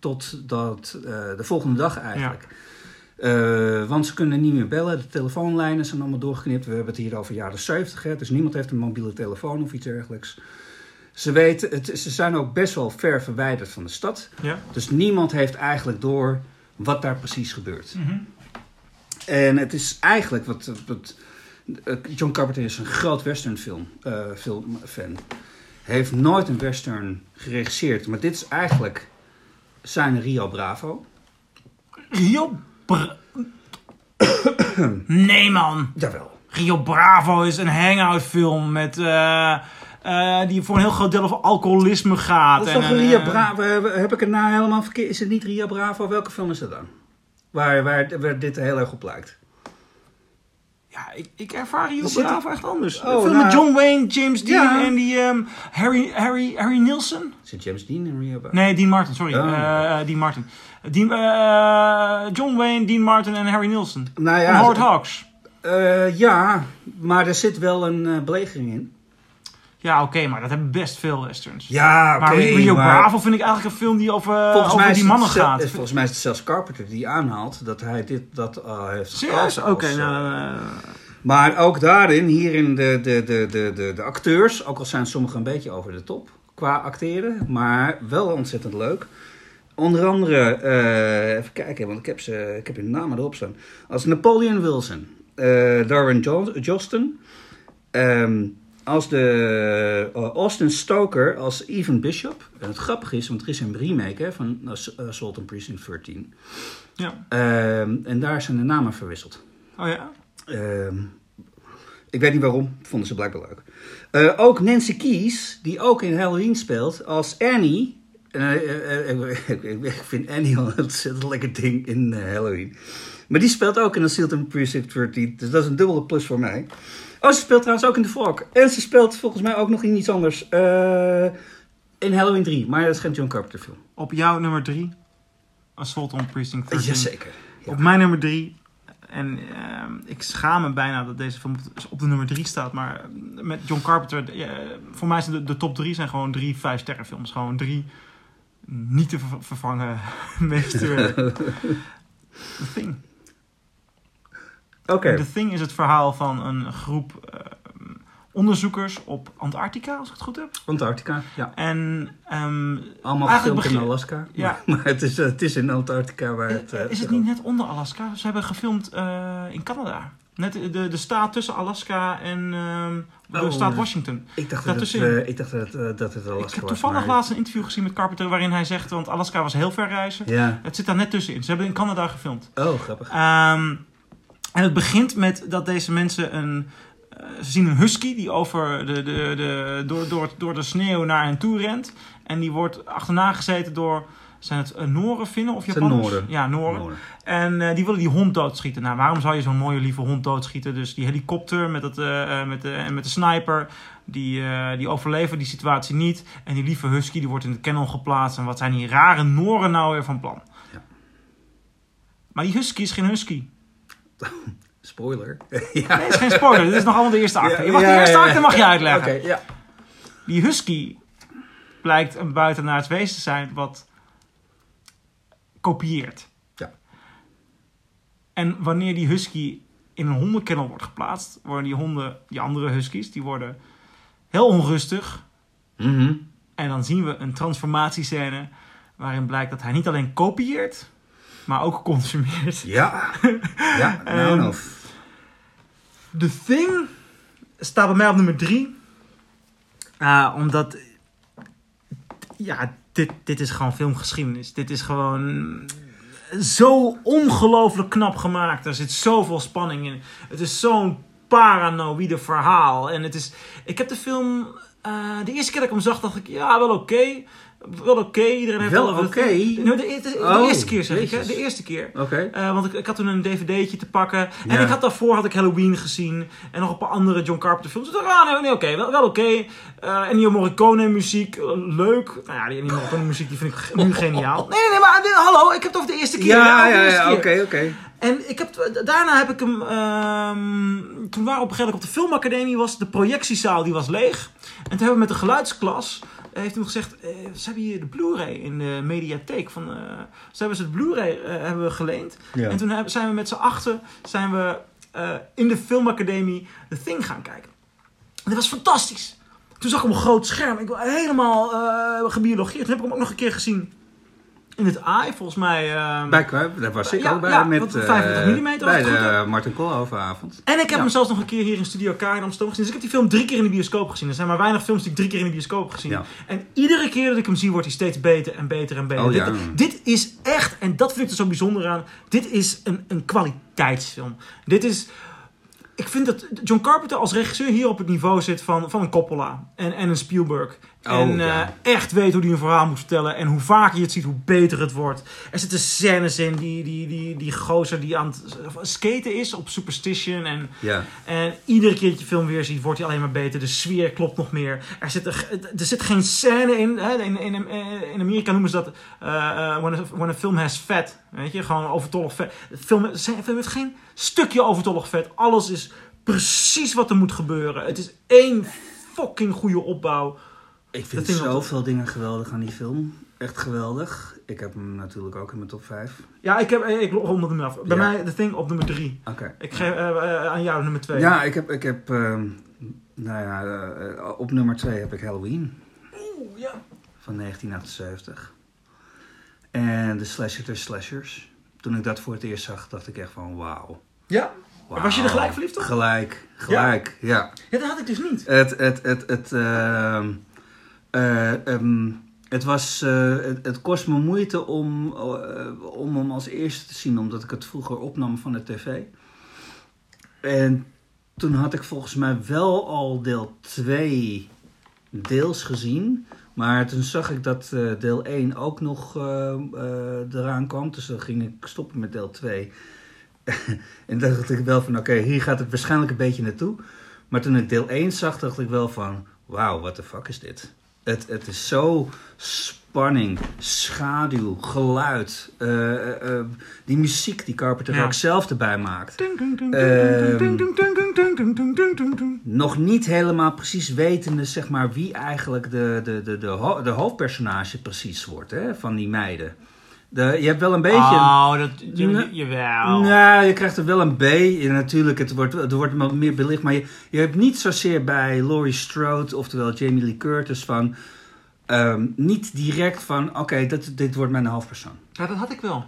[SPEAKER 2] tot dat, eh, de volgende dag eigenlijk. Want ze kunnen niet meer bellen. De telefoonlijnen zijn allemaal doorgeknipt. We hebben het hier over jaren 70. Hè, dus niemand heeft een mobiele telefoon of iets dergelijks. Ze, weten, het, ze zijn ook best wel ver verwijderd van de stad.
[SPEAKER 1] Ja.
[SPEAKER 2] Dus niemand heeft eigenlijk door wat daar precies gebeurt.
[SPEAKER 1] Mhm.
[SPEAKER 2] En het is eigenlijk wat. wat eh, John Carpenter is een groot westernfilm film fan. Hij heeft nooit een western geregisseerd, maar dit is eigenlijk zijn Rio Bravo.
[SPEAKER 1] Rio Bra- <coughs> Nee man.
[SPEAKER 2] Jawel.
[SPEAKER 1] Rio Bravo is een hangout film met... eh, eh, die voor een heel groot deel over alcoholisme gaat.
[SPEAKER 2] Dat is
[SPEAKER 1] en,
[SPEAKER 2] toch een
[SPEAKER 1] eh,
[SPEAKER 2] Bravo? Heb, heb ik het nou helemaal verkeerd? Is het niet Rio Bravo? Welke film is dat dan? Waar, waar, waar dit heel erg op lijkt.
[SPEAKER 1] Ja, ik, ik ervaar Rio
[SPEAKER 2] Er zit-
[SPEAKER 1] Bravo echt anders.
[SPEAKER 2] Oh,
[SPEAKER 1] film
[SPEAKER 2] nou-
[SPEAKER 1] met John Wayne, James Dean
[SPEAKER 2] Ja.
[SPEAKER 1] en die ehm, Harry, Harry, Harry Nilsson?
[SPEAKER 2] Is het James Dean in Rio Bravo?
[SPEAKER 1] Nee, Dean Martin, sorry.
[SPEAKER 2] Oh.
[SPEAKER 1] Eh, eh, Dean Martin. Dean, eh, John Wayne, Dean Martin en Harry Nilsson.
[SPEAKER 2] Nou ja,
[SPEAKER 1] Howard Hawks.
[SPEAKER 2] eh, ja, maar er zit wel een eh, belegering in.
[SPEAKER 1] Ja, oké, maar dat hebben best veel westerns.
[SPEAKER 2] Ja, oké.
[SPEAKER 1] maar Rio
[SPEAKER 2] maar-
[SPEAKER 1] Bravo vind ik eigenlijk een film die over,
[SPEAKER 2] Volgens
[SPEAKER 1] over
[SPEAKER 2] mij,
[SPEAKER 1] die mannen gaat.
[SPEAKER 2] eh, volgens mij is het zelfs Carpenter die aanhaalt dat hij dit dat eh, heeft
[SPEAKER 1] Serieus? Oké,
[SPEAKER 2] eh,
[SPEAKER 1] nou... eh,
[SPEAKER 2] Maar ook daarin, hierin de, de, de, de, de, de acteurs, ook al zijn sommigen een beetje over de top qua acteren, maar wel ontzettend leuk. Onder andere, eh, even kijken, want ik heb, ze, ik heb hun namen erop staan. Als Napoleon Wilson, eh Darwin jo Joston, ehm, als de eh, Austin Stoker als Evan Bishop. En het grappige is, want er is een remake hè, van Ass- Assault on Precinct 13.
[SPEAKER 1] ja.
[SPEAKER 2] Ehm, en daar zijn de namen verwisseld.
[SPEAKER 1] Oh ja?
[SPEAKER 2] Ehm, ik weet niet waarom, vonden ze blijkbaar leuk. Eh, ook Nancy Keys, die ook in Halloween speelt, als Annie. Eh, <laughs> ik, vind Annie al een ontzettend lekker ding in Halloween. Maar die speelt ook in Assault on Precinct 13, dus dat is een dubbele plus voor mij. Oh, ze speelt trouwens ook in The Fog. En ze speelt volgens mij ook nog in iets anders. eh, in Halloween 3, maar dat is geen John Carpenter film.
[SPEAKER 1] Op jouw nummer drie. Assault on Precinct 13.
[SPEAKER 2] Jazeker. Ja.
[SPEAKER 1] Op mijn nummer drie. En ehm, ik schaam me bijna dat deze film op- de nummer drie staat. Maar met John Carpenter. voor mij zijn de, de top drie zijn gewoon drie vijf sterren films. Gewoon drie niet te ver- vervangen <laughs> meesterwerken. <laughs> The Thing.
[SPEAKER 2] Oké.
[SPEAKER 1] The Thing is het verhaal van een groep eh, onderzoekers op Antarctica, als ik het goed heb.
[SPEAKER 2] Antarctica, ja.
[SPEAKER 1] En ehm,
[SPEAKER 2] Allemaal gefilmd in Alaska.
[SPEAKER 1] Ja. <laughs>
[SPEAKER 2] Maar het is, het is in Antarctica waar het... eh,
[SPEAKER 1] is het niet net onder Alaska? Ze hebben gefilmd in Canada. Net de, de staat tussen Alaska en ehm, de
[SPEAKER 2] Oh,
[SPEAKER 1] staat. Washington.
[SPEAKER 2] Ik dacht, dat het, ik dacht dat, dat het Alaska
[SPEAKER 1] Ik heb
[SPEAKER 2] was,
[SPEAKER 1] toevallig
[SPEAKER 2] maar-
[SPEAKER 1] laatst een interview gezien met Carpenter waarin hij zegt, want Alaska was heel ver reizen.
[SPEAKER 2] Ja.
[SPEAKER 1] Het zit daar net tussenin. Ze hebben in Canada gefilmd.
[SPEAKER 2] Oh, grappig.
[SPEAKER 1] Ehm, en het begint met dat deze mensen een. eh, ze zien een husky die over de, de, de, door, door, door de sneeuw naar hen toe rent. En die wordt achterna gezeten door. Zijn het uh, Noren, Finnen of
[SPEAKER 2] Het
[SPEAKER 1] Japanners? Ja. Noorden. En eh, die willen die hond doodschieten. Nou, waarom zou je zo'n mooie lieve hond doodschieten? Dus die helikopter met, eh, eh, met, de, en met de sniper, die, eh, die overleven die situatie niet. En die lieve husky die wordt in de kennel geplaatst. En wat zijn die rare Noren nou weer van plan?
[SPEAKER 2] Ja.
[SPEAKER 1] Maar die husky is geen husky. <laughs>
[SPEAKER 2] Spoiler. <laughs>
[SPEAKER 1] Nee, is geen spoiler. Dit is nog allemaal de eerste acte.
[SPEAKER 2] Ja,
[SPEAKER 1] Je mag
[SPEAKER 2] ja,
[SPEAKER 1] de eerste
[SPEAKER 2] ja, ja.
[SPEAKER 1] acte mag je uitleggen.
[SPEAKER 2] Oké, ja.
[SPEAKER 1] Die husky blijkt een buitenaards wezen te zijn wat kopieert.
[SPEAKER 2] Ja.
[SPEAKER 1] En wanneer die husky in een hondenkennel wordt geplaatst, worden die honden, die andere huskies, die worden heel onrustig.
[SPEAKER 2] Mhm.
[SPEAKER 1] En dan zien we een transformatiescène waarin blijkt dat hij niet alleen kopieert, maar ook consumeert.
[SPEAKER 2] Ja. Ja, nou <laughs>
[SPEAKER 1] Ehm,
[SPEAKER 2] nou.
[SPEAKER 1] The Thing staat bij mij op nummer drie. Ah, omdat, ja, dit, dit is gewoon filmgeschiedenis. Dit is gewoon zo ongelooflijk knap gemaakt. Er zit zoveel spanning in. Het is zo'n paranoïde verhaal. En het is, ik heb de film, eh, de eerste keer dat ik hem zag, dacht ik, ja, wel oké. Wel oké, iedereen heeft
[SPEAKER 2] Wel oké?
[SPEAKER 1] Thing. Nee, de, de- de
[SPEAKER 2] Oh,
[SPEAKER 1] eerste keer zeg ik, hè? De eerste keer.
[SPEAKER 2] Oké.
[SPEAKER 1] Eh, want ik, ik had toen een dvd'tje te pakken. En ik had daarvoor had ik Halloween gezien. En nog een paar andere John Carpenter films. Ik dacht, ah, nee, nee oké, wel, wel oké. Eh Ennio Morricone muziek, eh, leuk. Nou ja, die Morricone muziek die vind ik nu geniaal. Nee, nee, nee, maar hallo, ik heb het over de eerste keer.
[SPEAKER 2] Ja, ja, ja, oké, oké.
[SPEAKER 1] En ik heb, daarna heb ik hem... ehm, toen waren we op een gegeven moment op de filmacademie. Was de projectiezaal die was leeg. En toen hebben we met de geluidsklas... eh, heeft hij gezegd... eh, ze hebben hier de Blu-ray in de mediatheek. Van, eh, ze hebben ze de Blu-ray hebben we geleend.
[SPEAKER 2] Ja.
[SPEAKER 1] En toen hebben, zijn we met z'n achten... Zijn we in de filmacademie The Thing gaan kijken. En dat was fantastisch. Toen zag ik hem op een groot scherm. Ik was helemaal gebiologeerd. Toen heb ik hem ook nog een keer gezien... In het AI, volgens mij. eh,
[SPEAKER 2] Bij daar was ik
[SPEAKER 1] Ja,
[SPEAKER 2] ook bij
[SPEAKER 1] ja,
[SPEAKER 2] met
[SPEAKER 1] wat,
[SPEAKER 2] eh,
[SPEAKER 1] 35 mm
[SPEAKER 2] bij de. Martin Koolhovenavond.
[SPEAKER 1] En ik heb
[SPEAKER 2] Ja.
[SPEAKER 1] hem zelfs nog een keer hier in Studio K in Amsterdam gezien. Dus ik heb die film drie keer in de bioscoop gezien. Er zijn maar weinig films die ik drie keer in de bioscoop heb gezien. En iedere keer dat ik hem zie, wordt hij steeds beter en beter en beter.
[SPEAKER 2] Oh,
[SPEAKER 1] dit, dit is echt, en dat vind ik er zo bijzonder aan, dit is een, een kwaliteitsfilm. Dit is... Ik vind dat John Carpenter als regisseur hier op het niveau zit van, van een Coppola en, en een Spielberg.
[SPEAKER 2] Oh,
[SPEAKER 1] en
[SPEAKER 2] ja.
[SPEAKER 1] eh, echt weet hoe hij een verhaal moet vertellen. En hoe vaker je het ziet, hoe beter het wordt. Er zitten scènes in, die, die, die, die gozer die aan het skaten is op Superstition. En
[SPEAKER 2] Ja.
[SPEAKER 1] en iedere keer dat je film weer ziet, wordt hij alleen maar beter. De sfeer klopt nog meer. Er zit, er, er zit geen scène in. Hè? In, in, in Amerika noemen ze dat eh, eh, when, a, when a film has fat. Weet je, gewoon overtollig vet. Film, de film heeft geen stukje overtollig vet. Alles is precies wat er moet gebeuren. Het is één fucking goede opbouw.
[SPEAKER 2] Ik vind
[SPEAKER 1] vind
[SPEAKER 2] zoveel dingen geweldig aan die film. Echt geweldig. Ik heb hem natuurlijk ook in mijn top 5.
[SPEAKER 1] Ja, ik heb ik rond hem af. Bij
[SPEAKER 2] Ja.
[SPEAKER 1] mij The Thing op nummer drie.
[SPEAKER 2] Oké.
[SPEAKER 1] Ik geef eh, eh, aan jou nummer twee.
[SPEAKER 2] Ja, ik heb, ik heb ehm, nou ja, eh, op nummer 2 heb ik Halloween
[SPEAKER 1] Oeh, ja.
[SPEAKER 2] van 1978. En de Slasher der Slashers. Toen ik dat voor het eerst zag, dacht ik echt van wauw.
[SPEAKER 1] Ja. Was je er gelijk verliefd op?
[SPEAKER 2] Gelijk, gelijk, ja.
[SPEAKER 1] ja, dat had ik dus niet.
[SPEAKER 2] Het, het, het, het, ehm, eh, ehm, het was, eh, het, het kost me moeite om, eh, om hem als eerste te zien, omdat ik het vroeger opnam van de tv. En toen had ik volgens mij wel al deel 2 deels gezien. Maar toen zag ik dat deel 1 ook nog eraan kwam. Dus dan ging ik stoppen met deel 2. <laughs> en dacht ik wel van, oké, hier gaat het waarschijnlijk een beetje naartoe. Maar toen ik deel 1 zag, dacht ik wel van... Wauw, what the fuck is dit? Het, het is zo spanning, schaduw, geluid. eh, eh, eh, die muziek die Carpenter
[SPEAKER 1] Ja.
[SPEAKER 2] ook zelf erbij maakt.
[SPEAKER 1] Ehm.
[SPEAKER 2] Nog niet helemaal precies wetende, zeg maar, wie eigenlijk de, de, de, de, ho- de hoofdpersonage precies wordt, hè, van die meiden. De, je hebt wel een beetje...
[SPEAKER 1] Oh, dat, je,
[SPEAKER 2] Nee.
[SPEAKER 1] jawel.
[SPEAKER 2] Nou, je krijgt er wel een B. Natuurlijk, het wordt, er wordt meer belicht. Maar je, je hebt niet zozeer bij Laurie Strode, oftewel Jamie Lee Curtis, van... ehm, niet direct van, oké, dat dit wordt mijn hoofdpersoon.
[SPEAKER 1] Ja, dat had ik wel.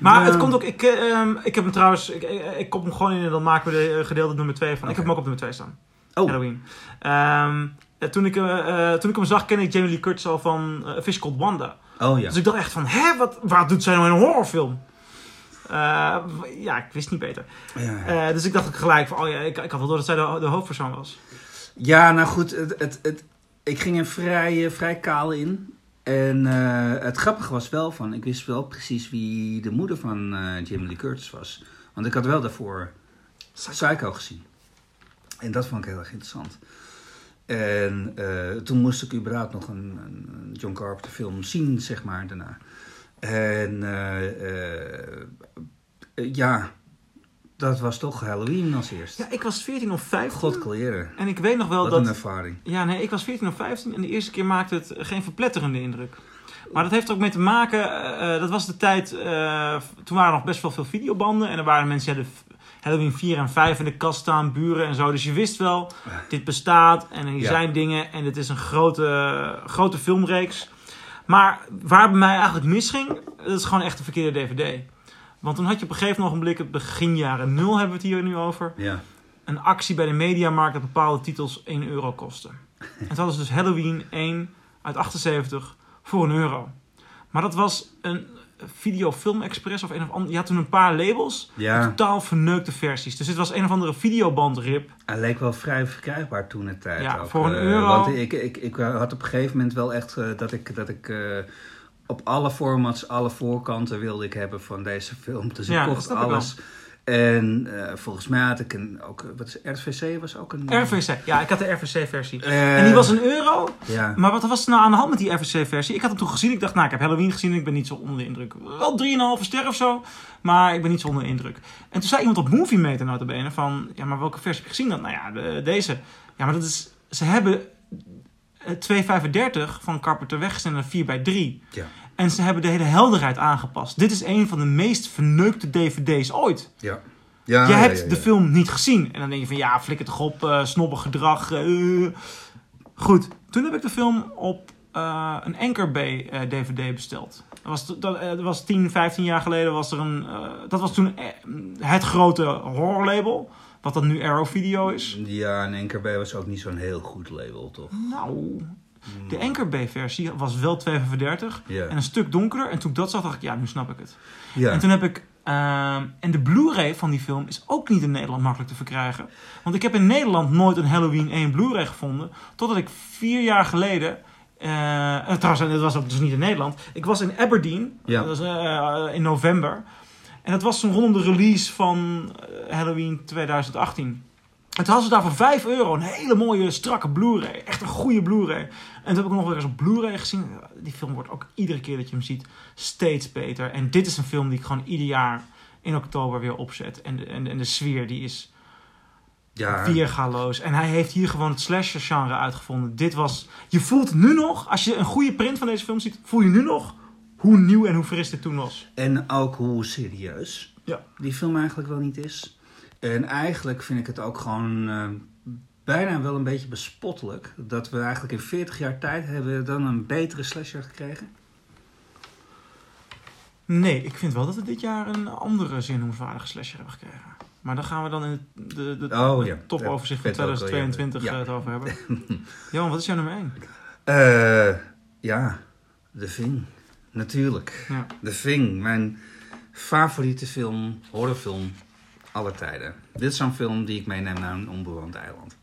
[SPEAKER 1] Maar
[SPEAKER 2] Ja.
[SPEAKER 1] het komt ook, ik, eh, ehm, ik heb hem trouwens, ik, ik, ik kop hem gewoon in en dan maken we de eh, gedeelde nummer 2 van. Ik heb hem ook op nummer 2 staan.
[SPEAKER 2] Oh.
[SPEAKER 1] Halloween. Ehm, eh, toen, ik, eh, eh, toen ik hem zag, kende ik Jamie Lee Curtis al van uh, Fish Called Wanda.
[SPEAKER 2] Oh ja.
[SPEAKER 1] Dus ik dacht echt van, hè, wat, waar doet zij nou in een horrorfilm? Eh, ja, ik wist niet beter.
[SPEAKER 2] Ja,
[SPEAKER 1] Eh, dus ik dacht ook gelijk van, oh ja, ik, ik had wel door dat zij de, de hoofdpersoon was.
[SPEAKER 2] Ja, nou goed, het, het, het, ik ging er vrij, eh, vrij kaal in. En het grappige was wel van, ik wist wel precies wie de moeder van Jamie Lee Curtis was. Want ik had wel daarvoor Psycho gezien. En dat vond ik heel erg interessant. En eh, toen moest ik überhaupt nog een, een John Carpenter film zien, zeg maar, daarna. En eh, eh, ja, Dat was toch Halloween als eerst.
[SPEAKER 1] Ja, ik was 14 of 15.
[SPEAKER 2] God kleren.
[SPEAKER 1] En ik weet nog wel
[SPEAKER 2] Wat
[SPEAKER 1] dat...
[SPEAKER 2] een ervaring.
[SPEAKER 1] Ja, nee, ik was 14 of 15 en de eerste keer maakte het geen verpletterende indruk. Maar dat heeft er ook mee te maken, dat was de tijd, toen waren er nog best wel veel videobanden. En er waren mensen, de f- Halloween 4 en 5 in de kast staan, buren en zo. Dus je wist wel, dit bestaat en er
[SPEAKER 2] Ja.
[SPEAKER 1] zijn dingen en het is een grote, grote filmreeks. Maar waar bij mij eigenlijk misging, dat is gewoon echt een verkeerde dvd. Want toen had je op een gegeven ogenblik, het begin jaren 0 hebben we het hier nu over
[SPEAKER 2] Ja.
[SPEAKER 1] een actie bij de Mediamarkt dat bepaalde titels 1 euro kosten. <laughs> En dat was dus Halloween 1 uit 78 voor een euro. Maar dat was een Video Film Express of een of ander. Je had toen een paar labels,
[SPEAKER 2] Ja,
[SPEAKER 1] totaal verneukte versies. Dus dit was een of andere videobandrip.
[SPEAKER 2] hij leek wel vrij verkrijgbaar toen de tijd.
[SPEAKER 1] Ja,
[SPEAKER 2] ook.
[SPEAKER 1] voor een
[SPEAKER 2] Eh,
[SPEAKER 1] euro.
[SPEAKER 2] Want ik, ik, ik had op een gegeven moment wel echt eh, dat ik, dat ik eh, op alle formats, alle voorkanten wilde ik hebben van deze film. Dus ik kocht
[SPEAKER 1] ik
[SPEAKER 2] alles. En eh, volgens mij had ik een, ook, wat is RVC was ook een...
[SPEAKER 1] RVC. Ja, ik had de RVC-versie.
[SPEAKER 2] Eh,
[SPEAKER 1] En die was een euro.
[SPEAKER 2] Ja,
[SPEAKER 1] Maar wat was er nou aan de hand met die RVC-versie? Ik had hem toen gezien. Ik dacht, nou, ik heb Halloween gezien en ik ben niet zo onder de indruk. Wel 3,5 ster of zo, maar ik ben niet zo onder de indruk. En toen zei iemand op Movie Meter notabene van... Ja, maar welke versie heb je gezien dan? Nou ja, de- deze. Ja, maar dat is... Ze hebben eh, 2,35 van Carpenter weggesneden naar 4 bij 3.
[SPEAKER 2] ja,
[SPEAKER 1] En ze hebben de hele helderheid aangepast. Dit is een van de meest verneukte dvd's ooit.
[SPEAKER 2] ja. ja
[SPEAKER 1] Je
[SPEAKER 2] ja,
[SPEAKER 1] hebt
[SPEAKER 2] ja,
[SPEAKER 1] de film niet gezien. En dan denk je van ja, flikker toch op, eh snobbig gedrag. eh. Goed, toen heb ik de film op eh, een Anchor Bay DVD besteld. Dat was, dat, was 10, 15 jaar geleden. Was er een, dat was toen het grote horrorlabel. Wat dan nu Arrow Video is.
[SPEAKER 2] Ja, en Anchor Bay was ook niet zo'n heel goed label, toch?
[SPEAKER 1] Nou, de Anchor Bay versie was wel 2,35
[SPEAKER 2] Ja.
[SPEAKER 1] en een stuk donkerder. En toen ik dat zag, dacht ik, ja, nu snap ik het. En toen heb ik. ehm, en de Blu-ray van die film is ook niet in Nederland makkelijk te verkrijgen. Want ik heb in Nederland nooit een Halloween 1 Blu-ray gevonden. Totdat ik vier jaar geleden. eh, trouwens, dat was ook dus niet in Nederland. Ik was in Aberdeen.
[SPEAKER 2] Ja.
[SPEAKER 1] Dat was eh, in november. En dat was rondom de release van Halloween 2018. En toen hadden ze daar voor 5 euro een hele mooie, strakke Blu-ray. Echt een goede Blu-ray. En toen heb ik nog weer eens op Blu-ray gezien. Die film wordt ook iedere keer dat je hem ziet steeds beter. En dit is een film die ik gewoon ieder jaar in oktober weer opzet. En de, en de, en de sfeer die is
[SPEAKER 2] ja.
[SPEAKER 1] weergaloos. En hij heeft hier gewoon het slasher genre uitgevonden. Dit was... Je voelt nu nog, als je een goede print van deze film ziet... voel je nu nog hoe nieuw en hoe fris dit toen was.
[SPEAKER 2] En ook hoe serieus
[SPEAKER 1] Ja.
[SPEAKER 2] die film eigenlijk wel niet is. En eigenlijk vind ik het ook gewoon eh, bijna wel een beetje bespottelijk... dat we eigenlijk in 40 jaar tijd hebben dan een betere slasher gekregen.
[SPEAKER 1] Nee, ik vind wel dat we dit jaar een andere zinnoemvaardige slasher hebben gekregen. Maar daar gaan we dan in het de, de,
[SPEAKER 2] Oh, ja.
[SPEAKER 1] topoverzicht van
[SPEAKER 2] Ja, vet ook wel, ja.
[SPEAKER 1] 2022
[SPEAKER 2] Ja.
[SPEAKER 1] eh, het over hebben. Johan, wat is jouw nummer 1? <laughs>
[SPEAKER 2] Eh, ja, The Thing. Natuurlijk.
[SPEAKER 1] Ja.
[SPEAKER 2] The Thing, mijn favoriete film, horrorfilm aller tijden. Dit is zo'n film die ik meeneem naar een onbewoond eiland.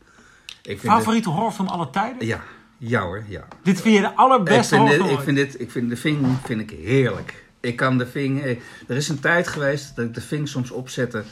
[SPEAKER 2] Ik vind
[SPEAKER 1] Favoriete horrorfilm aller tijden?
[SPEAKER 2] ja, ja hoor, ja.
[SPEAKER 1] Dit vind je de
[SPEAKER 2] Ik
[SPEAKER 1] allerbeste
[SPEAKER 2] dit,
[SPEAKER 1] horrorfilm
[SPEAKER 2] ik vind dit, ik vind The Thing vind ik heerlijk. Ik kan The Thing, eh, er is een tijd geweest dat ik The Thing soms opzette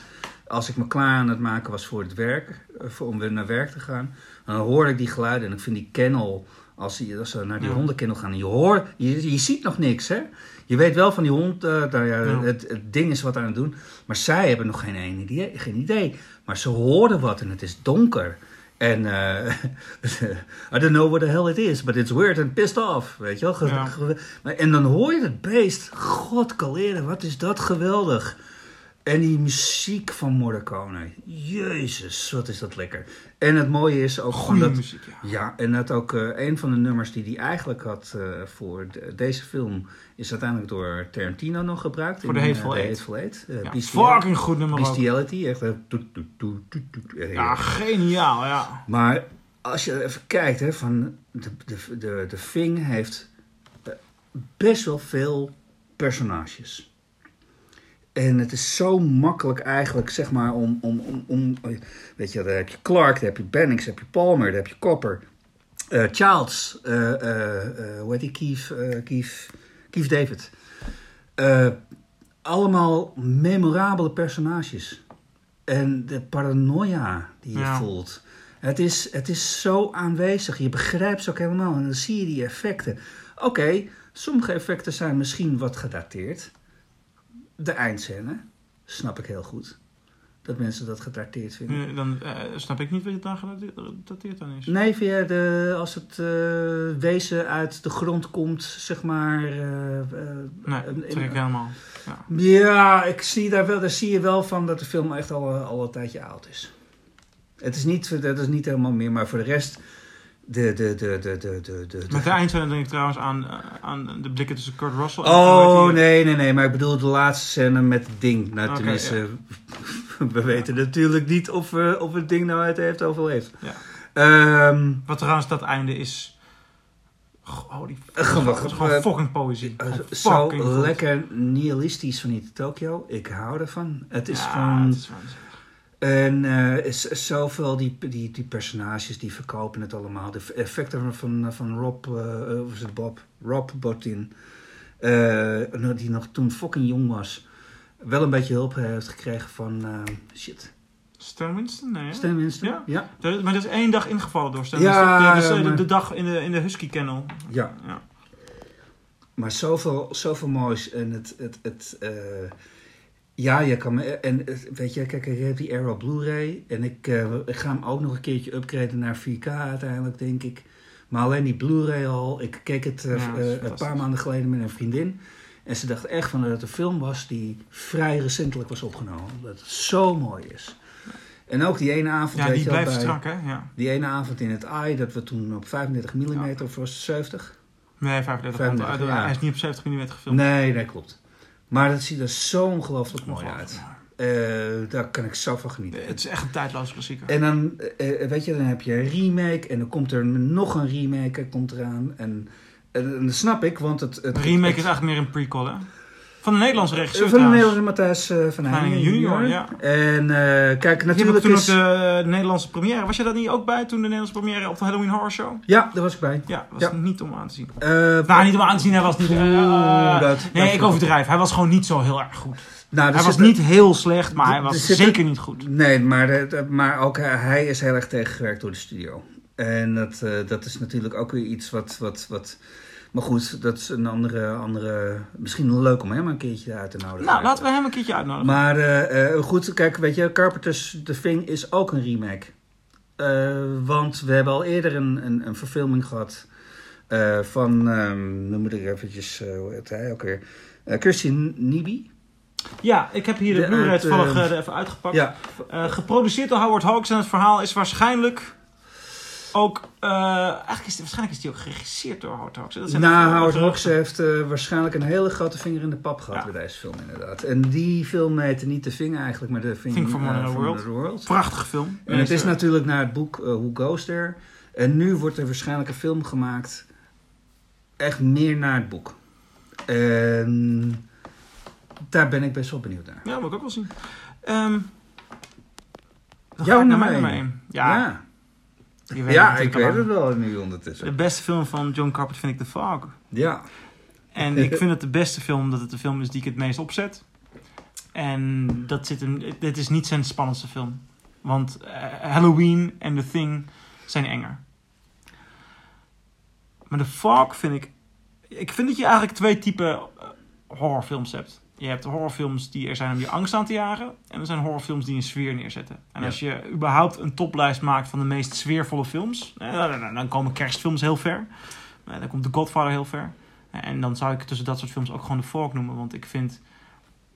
[SPEAKER 2] als ik me klaar aan het maken was voor het werk, eh, voor, om weer naar werk te gaan. Dan hoor ik die geluiden en ik vind die kennel, als, ze naar die
[SPEAKER 1] Ja.
[SPEAKER 2] hondenkennel gaan, en je hoort, je, je ziet nog niks hè. Je weet wel van die hond, eh, ja,
[SPEAKER 1] Ja.
[SPEAKER 2] Het, het ding is wat aan het doen. Maar zij hebben nog geen, ene idee, geen idee. Maar ze hoorden wat en het is donker. En eh, <laughs> I don't know what the hell it is, but it's weird and pissed off. Weet je wel? Ge-
[SPEAKER 1] Ja.
[SPEAKER 2] en dan hoor je het beest. God kaleren, wat is dat geweldig. En die muziek van Morricone. Jezus, wat is dat lekker. En het mooie is ook dat...
[SPEAKER 1] muziek, ja.
[SPEAKER 2] Ja, en dat ook eh, een van de nummers die hij eigenlijk had eh, voor de- deze film... is uiteindelijk door Tarantino nog gebruikt.
[SPEAKER 1] Voor The
[SPEAKER 2] in, eh,
[SPEAKER 1] Hateful Eight.
[SPEAKER 2] Hateful Eight.
[SPEAKER 1] Ja, fucking goed nummer.
[SPEAKER 2] Bestiality. Echt, toet, toet, toet.
[SPEAKER 1] Ja, geniaal, ja.
[SPEAKER 2] Maar als je even kijkt, hè, van de, de, de, de Thing heeft best wel veel personages. En het is zo makkelijk eigenlijk, zeg maar, om, om, om, om weet je, daar heb je Clark, daar heb je Bennings, daar heb je Palmer, daar heb je Copper, eh Childs, eh, eh, hoe heet die, Keith, Keith, Keith David. Allemaal memorabele personages. En de paranoia die je
[SPEAKER 1] Ja.
[SPEAKER 2] voelt. Het is, het is zo aanwezig. Je begrijpt ze ook helemaal. En dan zie je die effecten. Oké, sommige effecten zijn misschien wat gedateerd. De eindscène, snap ik heel goed. dat mensen dat gedateerd vinden.
[SPEAKER 1] Eh, Dan eh, snap ik niet wat je dan gedateerd dan is.
[SPEAKER 2] Nee, via de, als het eh, wezen uit de grond komt, zeg maar. eh,
[SPEAKER 1] Nee, trek ik helemaal. Ja.
[SPEAKER 2] Ja, ik zie daar, wel, daar zie je wel van dat de film echt al, al een tijdje oud is. Het is niet, dat is niet helemaal meer, maar voor de rest. De, de, de, de, de, de, de,
[SPEAKER 1] Met de eindscène denk ik trouwens aan, eh, aan de blikken tussen Kurt Russell en...
[SPEAKER 2] Oh,
[SPEAKER 1] en-
[SPEAKER 2] nee, nee, nee. Maar ik bedoel de laatste scène met het ding. Nou, tenminste, <laughs> we weten natuurlijk niet of, eh, of het ding nou het heeft overleefd.
[SPEAKER 1] Ja.
[SPEAKER 2] Ehm,
[SPEAKER 1] Wat trouwens dat einde is...
[SPEAKER 2] Eh, gewoon- eh,
[SPEAKER 1] fucking poëzie.
[SPEAKER 2] zo
[SPEAKER 1] goed.
[SPEAKER 2] lekker nihilistisch van die Tokyo. Ik hou ervan. Het is gewoon...
[SPEAKER 1] het is waanzinnig.
[SPEAKER 2] En eh, is zoveel die, die, die personages die verkopen het allemaal. De effecten van, van, van Rob, eh, of is het Bob? Rob Bottin. eh, die nog toen fucking jong was. Wel een beetje hulp heeft gekregen van eh, shit.
[SPEAKER 1] Stan Winston? Nee?
[SPEAKER 2] Stan Winston?
[SPEAKER 1] Ja.
[SPEAKER 2] Ja.
[SPEAKER 1] Maar er is één dag ingevallen door Stan
[SPEAKER 2] Ja,
[SPEAKER 1] Winston. Dus, eh, de,
[SPEAKER 2] maar-
[SPEAKER 1] de dag in de, in de Husky Kennel.
[SPEAKER 2] ja.
[SPEAKER 1] Ja.
[SPEAKER 2] Maar zoveel, zoveel moois. En het... het, het eh, ja, je kan me... En weet je, kijk, ik heb die Arrow Blu-ray. En ik, eh, ik ga hem ook nog een keertje upgraden naar 4K uiteindelijk, denk ik. Maar alleen die Blu-ray al. Ik keek het eh,
[SPEAKER 1] Ja,
[SPEAKER 2] eh, een paar maanden geleden met een vriendin. En ze dacht echt van dat het een film was die vrij recentelijk was opgenomen. Dat het zo mooi is. En ook die ene avond,
[SPEAKER 1] Ja,
[SPEAKER 2] weet
[SPEAKER 1] die blijft
[SPEAKER 2] bij-
[SPEAKER 1] strak, hè? Ja.
[SPEAKER 2] Die ene avond in het AI, dat we toen op 35 mm of was het 70?
[SPEAKER 1] Nee, 35.
[SPEAKER 2] 35,
[SPEAKER 1] want, eh,
[SPEAKER 2] ja.
[SPEAKER 1] Hij is niet op 70 mm gefilmd.
[SPEAKER 2] Nee, dat klopt. Maar dat ziet er zo ongelooflijk mooi uit. Eh, daar kan ik zo van genieten.
[SPEAKER 1] Het is echt een tijdloos klassieker.
[SPEAKER 2] En dan, eh, weet je, dan heb je een remake en dan komt er nog een remake komt eraan. En, en, en dat snap ik, want het... het
[SPEAKER 1] remake
[SPEAKER 2] het-
[SPEAKER 1] is eigenlijk meer een prequel, hè? Van een Nederlandse regisseur
[SPEAKER 2] Van de. Nederlandse Matthijs eh, van Heiningen
[SPEAKER 1] junior, ja.
[SPEAKER 2] En eh, kijk, natuurlijk
[SPEAKER 1] toen
[SPEAKER 2] is...
[SPEAKER 1] ook de Nederlandse première. Was je dat niet ook bij toen de Nederlandse première op de Halloween Horror Show?
[SPEAKER 2] Ja, daar was ik bij.
[SPEAKER 1] Ja, was
[SPEAKER 2] Ja.
[SPEAKER 1] niet om aan te zien.
[SPEAKER 2] Eh,
[SPEAKER 1] Nou, niet om aan te zien, hij was niet... eh,
[SPEAKER 2] Oeh, dat-
[SPEAKER 1] nee,
[SPEAKER 2] dat-
[SPEAKER 1] ik overdrijf. Hij was gewoon niet zo heel erg goed.
[SPEAKER 2] nou,
[SPEAKER 1] Hij was niet heel slecht, maar hij was zeker niet goed.
[SPEAKER 2] Nee, maar, de- de- maar ook hij- is heel erg tegengewerkt door de studio. En dat, dat is natuurlijk ook weer iets wat, wat, wat... Maar goed, dat is een andere, andere... Misschien leuk om hem een keertje uit te nodigen.
[SPEAKER 1] Nou, laten we hem een keertje uitnodigen.
[SPEAKER 2] Maar eh, eh, goed, kijk, weet je, Carpenter's The Thing is ook een remake. Eh, want we hebben al eerder een, een, een verfilming gehad eh, van, ehm nu moet ik eventjes, hoe heet hij ook weer, Christian Nibi.
[SPEAKER 1] Ja, ik heb hier de,
[SPEAKER 2] De
[SPEAKER 1] Blu-ray toevallig
[SPEAKER 2] eh,
[SPEAKER 1] eh, er even uitgepakt.
[SPEAKER 2] Ja,
[SPEAKER 1] geproduceerd door Howard Hawks en het verhaal is waarschijnlijk ook... eh, eigenlijk is, waarschijnlijk is die ook geregisseerd door Howard Hawks. Dat zijn
[SPEAKER 2] nou, Howard Hawks heeft eh, waarschijnlijk een hele grote vinger in de pap gehad
[SPEAKER 1] Ja.
[SPEAKER 2] bij deze film inderdaad. En die film heette niet de vinger eigenlijk, maar de vinger
[SPEAKER 1] Think from
[SPEAKER 2] eh, from
[SPEAKER 1] World. Prachtige film.
[SPEAKER 2] En het is natuurlijk naar het boek Who Goes There. En nu wordt er waarschijnlijk een film gemaakt. Echt meer naar het boek. En daar ben ik best wel benieuwd naar.
[SPEAKER 1] Ja, moet ik ook wel zien. Dan
[SPEAKER 2] Jouw
[SPEAKER 1] naar
[SPEAKER 2] nummer.
[SPEAKER 1] 1. Ja,
[SPEAKER 2] ja, ja ik weet het wel nu ondertussen.
[SPEAKER 1] De beste film van John Carpenter vind ik The Fog.
[SPEAKER 2] Ja,
[SPEAKER 1] En ik vind het de beste film omdat het de film is die ik het meest opzet. En dat zit hem, dit is niet zijn spannendste film. Want eh, Halloween en The Thing zijn enger. Maar The Fog vind ik... Ik vind dat je eigenlijk twee typen eh, horrorfilms hebt. Je hebt horrorfilms die er zijn om je angst aan te jagen. En er zijn horrorfilms die een sfeer neerzetten. En
[SPEAKER 2] Ja.
[SPEAKER 1] als je überhaupt een toplijst maakt van de meest sfeervolle films... eh, dan- komen kerstfilms heel ver. Eh, Dan komt The Godfather heel ver. En dan zou ik tussen dat soort films ook gewoon de Fork noemen. Want ik vind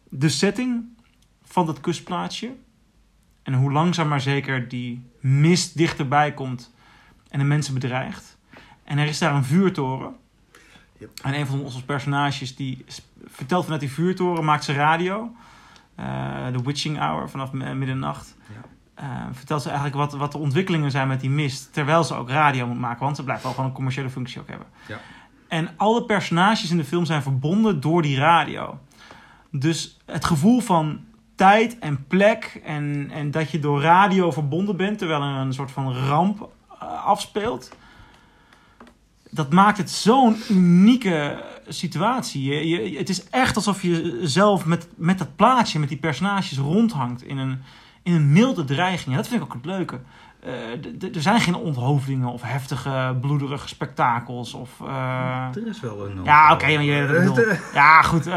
[SPEAKER 1] de setting van dat kustplaatsje... en hoe langzaam maar zeker die mist dichterbij komt... en de mensen bedreigt. En er is daar een vuurtoren.
[SPEAKER 2] Yep.
[SPEAKER 1] En een van onze personages die vertelt vanuit die vuurtoren... maakt ze radio. Eh, De Witching Hour vanaf middernacht.
[SPEAKER 2] Ja.
[SPEAKER 1] Eh, vertelt ze eigenlijk wat, wat de ontwikkelingen zijn met die mist. Terwijl ze ook radio moet maken. Want ze blijft wel gewoon een commerciële functie ook hebben.
[SPEAKER 2] Ja.
[SPEAKER 1] En alle personages in de film zijn verbonden door die radio. Dus het gevoel van tijd en plek. En, en dat je door radio verbonden bent. Terwijl er een soort van ramp eh, afspeelt. Dat maakt het zo'n unieke situatie. Je, je, het is echt alsof je zelf met, met dat plaatje, met die personages rondhangt in een, in een milde dreiging. En dat vind ik ook het leuke. d- er zijn geen onthoofdingen of heftige, bloederige spektakels. Of, eh,
[SPEAKER 2] Er is wel een...
[SPEAKER 1] ja, oké, maar je, <laughs> ja, goed. eh,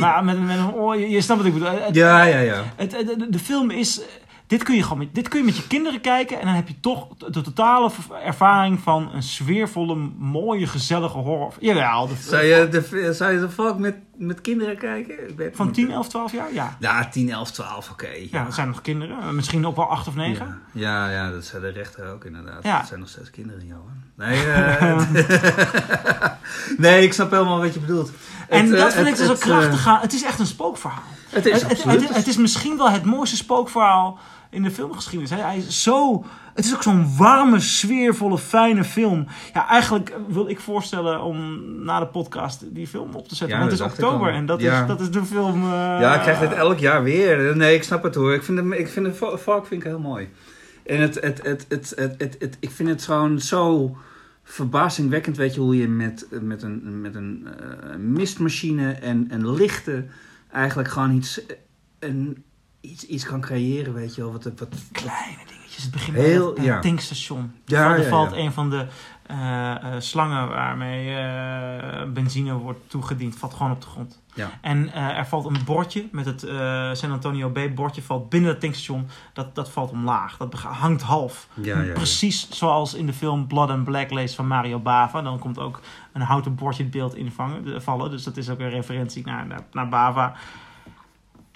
[SPEAKER 1] maar met, met een oor, je, je snapt wat ik bedoel. Het,
[SPEAKER 2] Ja, ja, ja.
[SPEAKER 1] het, het- de, de film is. Dit kun, je gewoon met, dit kun je met je kinderen kijken en dan heb je toch de totale ervaring van een sfeervolle, mooie, gezellige horror. Jawel, de,
[SPEAKER 2] Zou je de, zou je de met, met kinderen kijken? Ik weet
[SPEAKER 1] van
[SPEAKER 2] niet.
[SPEAKER 1] 10, 11, 12 jaar? Ja.
[SPEAKER 2] Ja, 10, 11, 12, oké.
[SPEAKER 1] Ja, dat zijn nog kinderen. Misschien ook wel 8 of 9.
[SPEAKER 2] Ja. ja, ja, dat zijn de rechter ook inderdaad.
[SPEAKER 1] Ja.
[SPEAKER 2] Dat zijn nog steeds kinderen, Johan. Nee, eh, <laughs> nee, ik snap helemaal wat je bedoelt.
[SPEAKER 1] En
[SPEAKER 2] Het, eh,
[SPEAKER 1] dat vind ik dus
[SPEAKER 2] het,
[SPEAKER 1] krachtig
[SPEAKER 2] eh.
[SPEAKER 1] Het is echt een spookverhaal.
[SPEAKER 2] Het is
[SPEAKER 1] het is misschien wel het mooiste spookverhaal in de filmgeschiedenis. Hij, hij is zo, het is ook zo'n warme, sfeervolle, fijne film. Ja, eigenlijk wil ik voorstellen om na de podcast die film op te zetten.
[SPEAKER 2] Ja,
[SPEAKER 1] Want het is oktober en dat,
[SPEAKER 2] Ja.
[SPEAKER 1] is, dat is de film... eh,
[SPEAKER 2] Ja, ik krijg dit elk jaar weer. Nee, ik snap het hoor. Ik vind, hem, ik vind de Valk vind ik heel mooi. En het, het, het, het, het, het, het- ik vind het gewoon zo verbazingwekkend, weet je, hoe je met, met een, met een eh, mistmachine en, en lichten eigenlijk gewoon iets, een, iets, iets kan creëren, weet je wel. Wat, wat,
[SPEAKER 1] Kleine dingetjes. Het begint
[SPEAKER 2] Heel-
[SPEAKER 1] bij het
[SPEAKER 2] ja.
[SPEAKER 1] tankstation.
[SPEAKER 2] Ja,
[SPEAKER 1] er valt,
[SPEAKER 2] ja,
[SPEAKER 1] valt
[SPEAKER 2] ja.
[SPEAKER 1] een van de eh, eh, slangen waarmee eh, benzine wordt toegediend, valt gewoon op de grond.
[SPEAKER 2] Ja.
[SPEAKER 1] En er valt een bordje met het San Antonio Bay bordje valt binnen het tankstation. Dat, dat valt omlaag. Dat hangt half.
[SPEAKER 2] ja, ja.
[SPEAKER 1] Precies zoals in de film Blood and Black Lace van Mario Bava. Dan komt ook een houten bordje het beeld invangen, eh, vallen. Dus dat is ook een referentie naar, naar, naar Bava.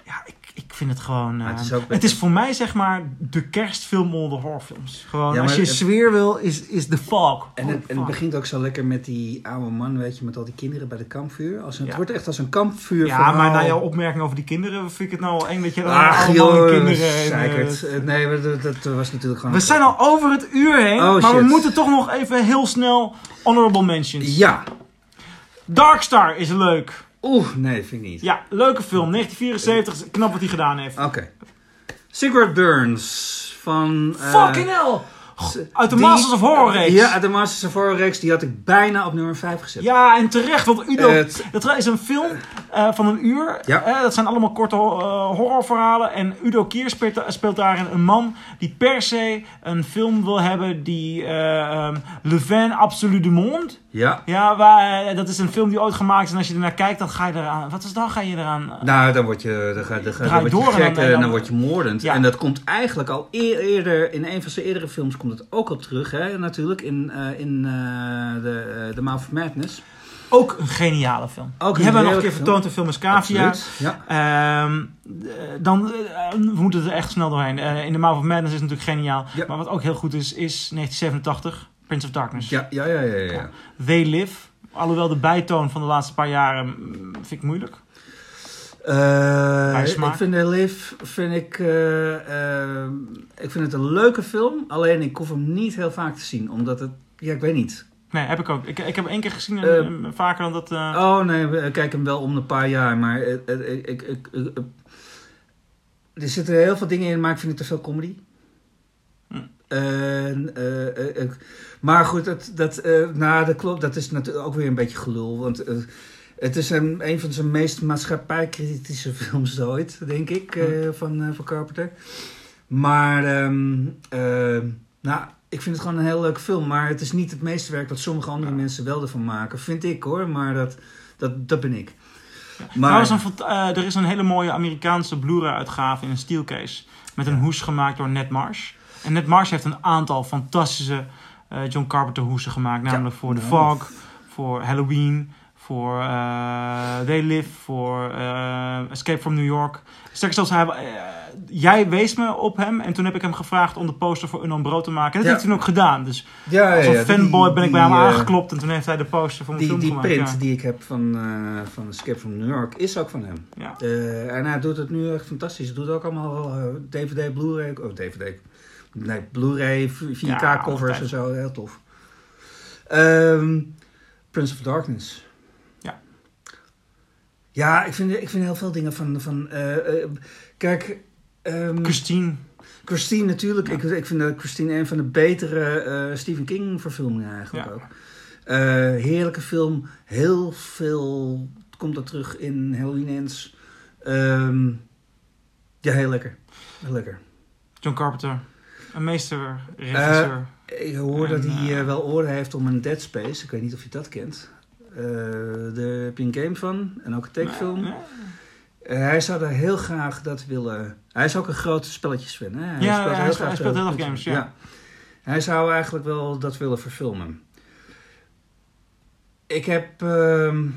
[SPEAKER 1] Ja, ik, ik vind het gewoon... Eh,
[SPEAKER 2] het is
[SPEAKER 1] het is voor mij zeg maar de kerstfilm onder de horrorfilms. Gewoon,
[SPEAKER 2] Ja,
[SPEAKER 1] als je
[SPEAKER 2] het-
[SPEAKER 1] sfeer wil, is, is The Fog.
[SPEAKER 2] En het, en het begint ook zo lekker met die oude man, weet je, met al die kinderen bij de kampvuur. Als een,
[SPEAKER 1] Ja.
[SPEAKER 2] Het wordt echt als een kampvuur.
[SPEAKER 1] Ja, maar na jouw opmerking over die kinderen vind ik het nou wel eng dat je dan
[SPEAKER 2] Ach
[SPEAKER 1] allemaal
[SPEAKER 2] joh,
[SPEAKER 1] kinderen...
[SPEAKER 2] zeikert.
[SPEAKER 1] eh,
[SPEAKER 2] Eh, Nee, dat, dat was natuurlijk gewoon...
[SPEAKER 1] we zijn al over het uur heen,
[SPEAKER 2] Oh,
[SPEAKER 1] maar we moeten toch nog even heel snel honorable mentions.
[SPEAKER 2] Ja.
[SPEAKER 1] Darkstar is leuk.
[SPEAKER 2] Oeh, nee, vind ik niet.
[SPEAKER 1] Ja, leuke film. 1974, knap wat hij gedaan heeft.
[SPEAKER 2] Oké. Sigurd Burns van... eh,
[SPEAKER 1] Fucking hell! Uit de
[SPEAKER 2] die-
[SPEAKER 1] Masters of Horror reeks.
[SPEAKER 2] Ja, uit de Masters of Horror reeks. Die had ik bijna op nummer 5 gezet.
[SPEAKER 1] Ja, en terecht, want Udo,
[SPEAKER 2] Het-
[SPEAKER 1] dat is een film eh, van een uur.
[SPEAKER 2] Ja.
[SPEAKER 1] Eh, dat zijn allemaal korte eh, horrorverhalen. En Udo Kier speelt, speelt daarin een man die per se een film wil hebben die um, Le Vin Absolu du Monde.
[SPEAKER 2] Ja.
[SPEAKER 1] Ja, waar, dat is een film die ooit gemaakt is. En als je ernaar kijkt, dan ga je eraan... Wat is dan? Ga je eraan...
[SPEAKER 2] Nou, dan word je, dan ga, dan ga, dan word je gek
[SPEAKER 1] dan-
[SPEAKER 2] en
[SPEAKER 1] en
[SPEAKER 2] dan,
[SPEAKER 1] dan-
[SPEAKER 2] word je moordend.
[SPEAKER 1] Ja.
[SPEAKER 2] En dat komt eigenlijk al eer- eerder, in een van zijn eerdere films komt het ook op terug, hè, natuurlijk, in, eh, in eh, de, eh, The Mouth of Madness.
[SPEAKER 1] Ook een geniale film.
[SPEAKER 2] Ook
[SPEAKER 1] die hebben we nog een keer vertoond in Film Escavia.
[SPEAKER 2] Ja.
[SPEAKER 1] Eh, dan, we moeten er echt snel doorheen. In The Mouth of Madness is natuurlijk geniaal.
[SPEAKER 2] Ja.
[SPEAKER 1] Maar wat ook heel goed is, is 1987, Prince of Darkness.
[SPEAKER 2] Ja, ja, ja, ja, ja.
[SPEAKER 1] They Live. Alhoewel de bijtoon van de laatste paar jaren mm, vind ik moeilijk. Smaak.
[SPEAKER 2] ik vind The Live, vind ik, eh, eh, ik vind het een leuke film. Alleen ik hoef hem niet heel vaak te zien, omdat het, ja, ik weet niet.
[SPEAKER 1] Nee, heb ik ook. Ik, ik heb hem één keer gezien en vaker dan dat...
[SPEAKER 2] Oh nee, we kijken hem wel om een paar jaar, maar ik, ik, ik, ik- er zitten heel veel dingen in, maar ik vind het te veel comedy.
[SPEAKER 1] Hm.
[SPEAKER 2] En, ik- maar goed, dat, dat, nou, dat klopt. Dat is natuurlijk ook weer een beetje gelul. Want het is een, een van zijn meest maatschappijkritische <laughs> films ooit, denk ik, eh, van, eh, van Carpenter. Maar, ehm, eh, nou, ik vind het gewoon een heel leuke film. Maar het is niet het meeste werk wat sommige andere mensen wel ervan maken. Vind ik hoor, maar dat, dat, dat ben ik. Maar,
[SPEAKER 1] Trouwens, een er is een hele mooie Amerikaanse Blu-ray uitgave in een steelcase. Met een hoes gemaakt door Ned Marsh. En Ned Marsh heeft een aantal fantastische John Carpenter hoesen gemaakt. Namelijk voor The. Fog, voor Halloween, voor eh They Live, voor eh, Escape from New York. Sterker zelfs, hij, eh, jij wees me op hem. En toen heb ik hem gevraagd om de poster voor Unknown Brood te maken. En dat
[SPEAKER 2] Ja.
[SPEAKER 1] heeft hij toen ook gedaan. Dus
[SPEAKER 2] ja,
[SPEAKER 1] als
[SPEAKER 2] ja,
[SPEAKER 1] een
[SPEAKER 2] ja,
[SPEAKER 1] fanboy
[SPEAKER 2] die-
[SPEAKER 1] ben ik
[SPEAKER 2] die,
[SPEAKER 1] bij hem aangeklopt. En toen heeft hij de poster voor mijn
[SPEAKER 2] Die,
[SPEAKER 1] film
[SPEAKER 2] die
[SPEAKER 1] gemaakt.
[SPEAKER 2] print
[SPEAKER 1] ja.
[SPEAKER 2] die ik heb van, van Escape from New York is ook van hem. En hij doet het nu echt fantastisch. Hij doet ook allemaal DVD, Blu-ray. Oh, DVD. Nee, Blu-ray, 4K
[SPEAKER 1] Ja,
[SPEAKER 2] covers en zo. Heel tof. Ehm, Prince of Darkness.
[SPEAKER 1] Ja.
[SPEAKER 2] Ik vind, ik vind heel veel dingen van... van eh, eh, kijk... ehm,
[SPEAKER 1] Christine.
[SPEAKER 2] Christine natuurlijk.
[SPEAKER 1] Ja.
[SPEAKER 2] Ik, ik vind dat Christine een van de betere eh, Stephen King verfilmingen eigenlijk
[SPEAKER 1] Ja.
[SPEAKER 2] ook. Heerlijke film. Heel veel komt er terug in Halloween Ends. Ehm, ja, heel lekker. Heel lekker.
[SPEAKER 1] John Carpenter. Een meester, regisseur.
[SPEAKER 2] Ik hoor dat hij wel oren heeft om een Dead Space. Ik weet niet of je dat kent. Eh daar heb je een game van en ook een tekenfilm.
[SPEAKER 1] Nee,
[SPEAKER 2] Eh, hij zou daar heel graag dat willen. Hij is ook een grote spelletjesfan. Hè? Hij
[SPEAKER 1] Ja,
[SPEAKER 2] speelt
[SPEAKER 1] hij
[SPEAKER 2] heel
[SPEAKER 1] speelt-
[SPEAKER 2] graag
[SPEAKER 1] hij speelt heel
[SPEAKER 2] spelletjes.
[SPEAKER 1] games, ja.
[SPEAKER 2] Hij zou eigenlijk wel dat willen verfilmen. Ik heb, ehm,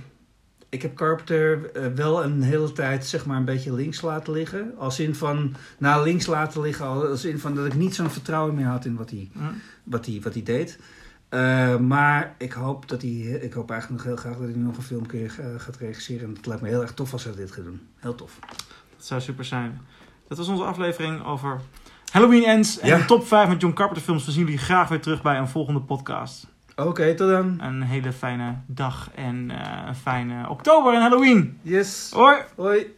[SPEAKER 2] ik heb Carpenter eh, wel een hele tijd zeg maar een beetje links laten liggen. Als in van, nou links laten liggen, als in van dat ik niet zo'n vertrouwen meer had in wat hij wat hij, wat hij deed. Eh, maar ik hoop, dat hij, ik hoop eigenlijk nog heel graag dat hij nog een film keer, eh, gaat regisseren. En het lijkt me heel erg tof als hij dit gaat doen. Heel tof.
[SPEAKER 1] Dat zou super zijn. Dat was onze aflevering over Halloween Ends en
[SPEAKER 2] Ja.
[SPEAKER 1] de top 5 met John Carpenter films. We zien jullie graag weer terug bij een volgende podcast.
[SPEAKER 2] Oké, tot dan.
[SPEAKER 1] Een hele fijne dag en eh, een fijne oktober en Halloween.
[SPEAKER 2] Yes.
[SPEAKER 1] Hoi!
[SPEAKER 2] Hoi.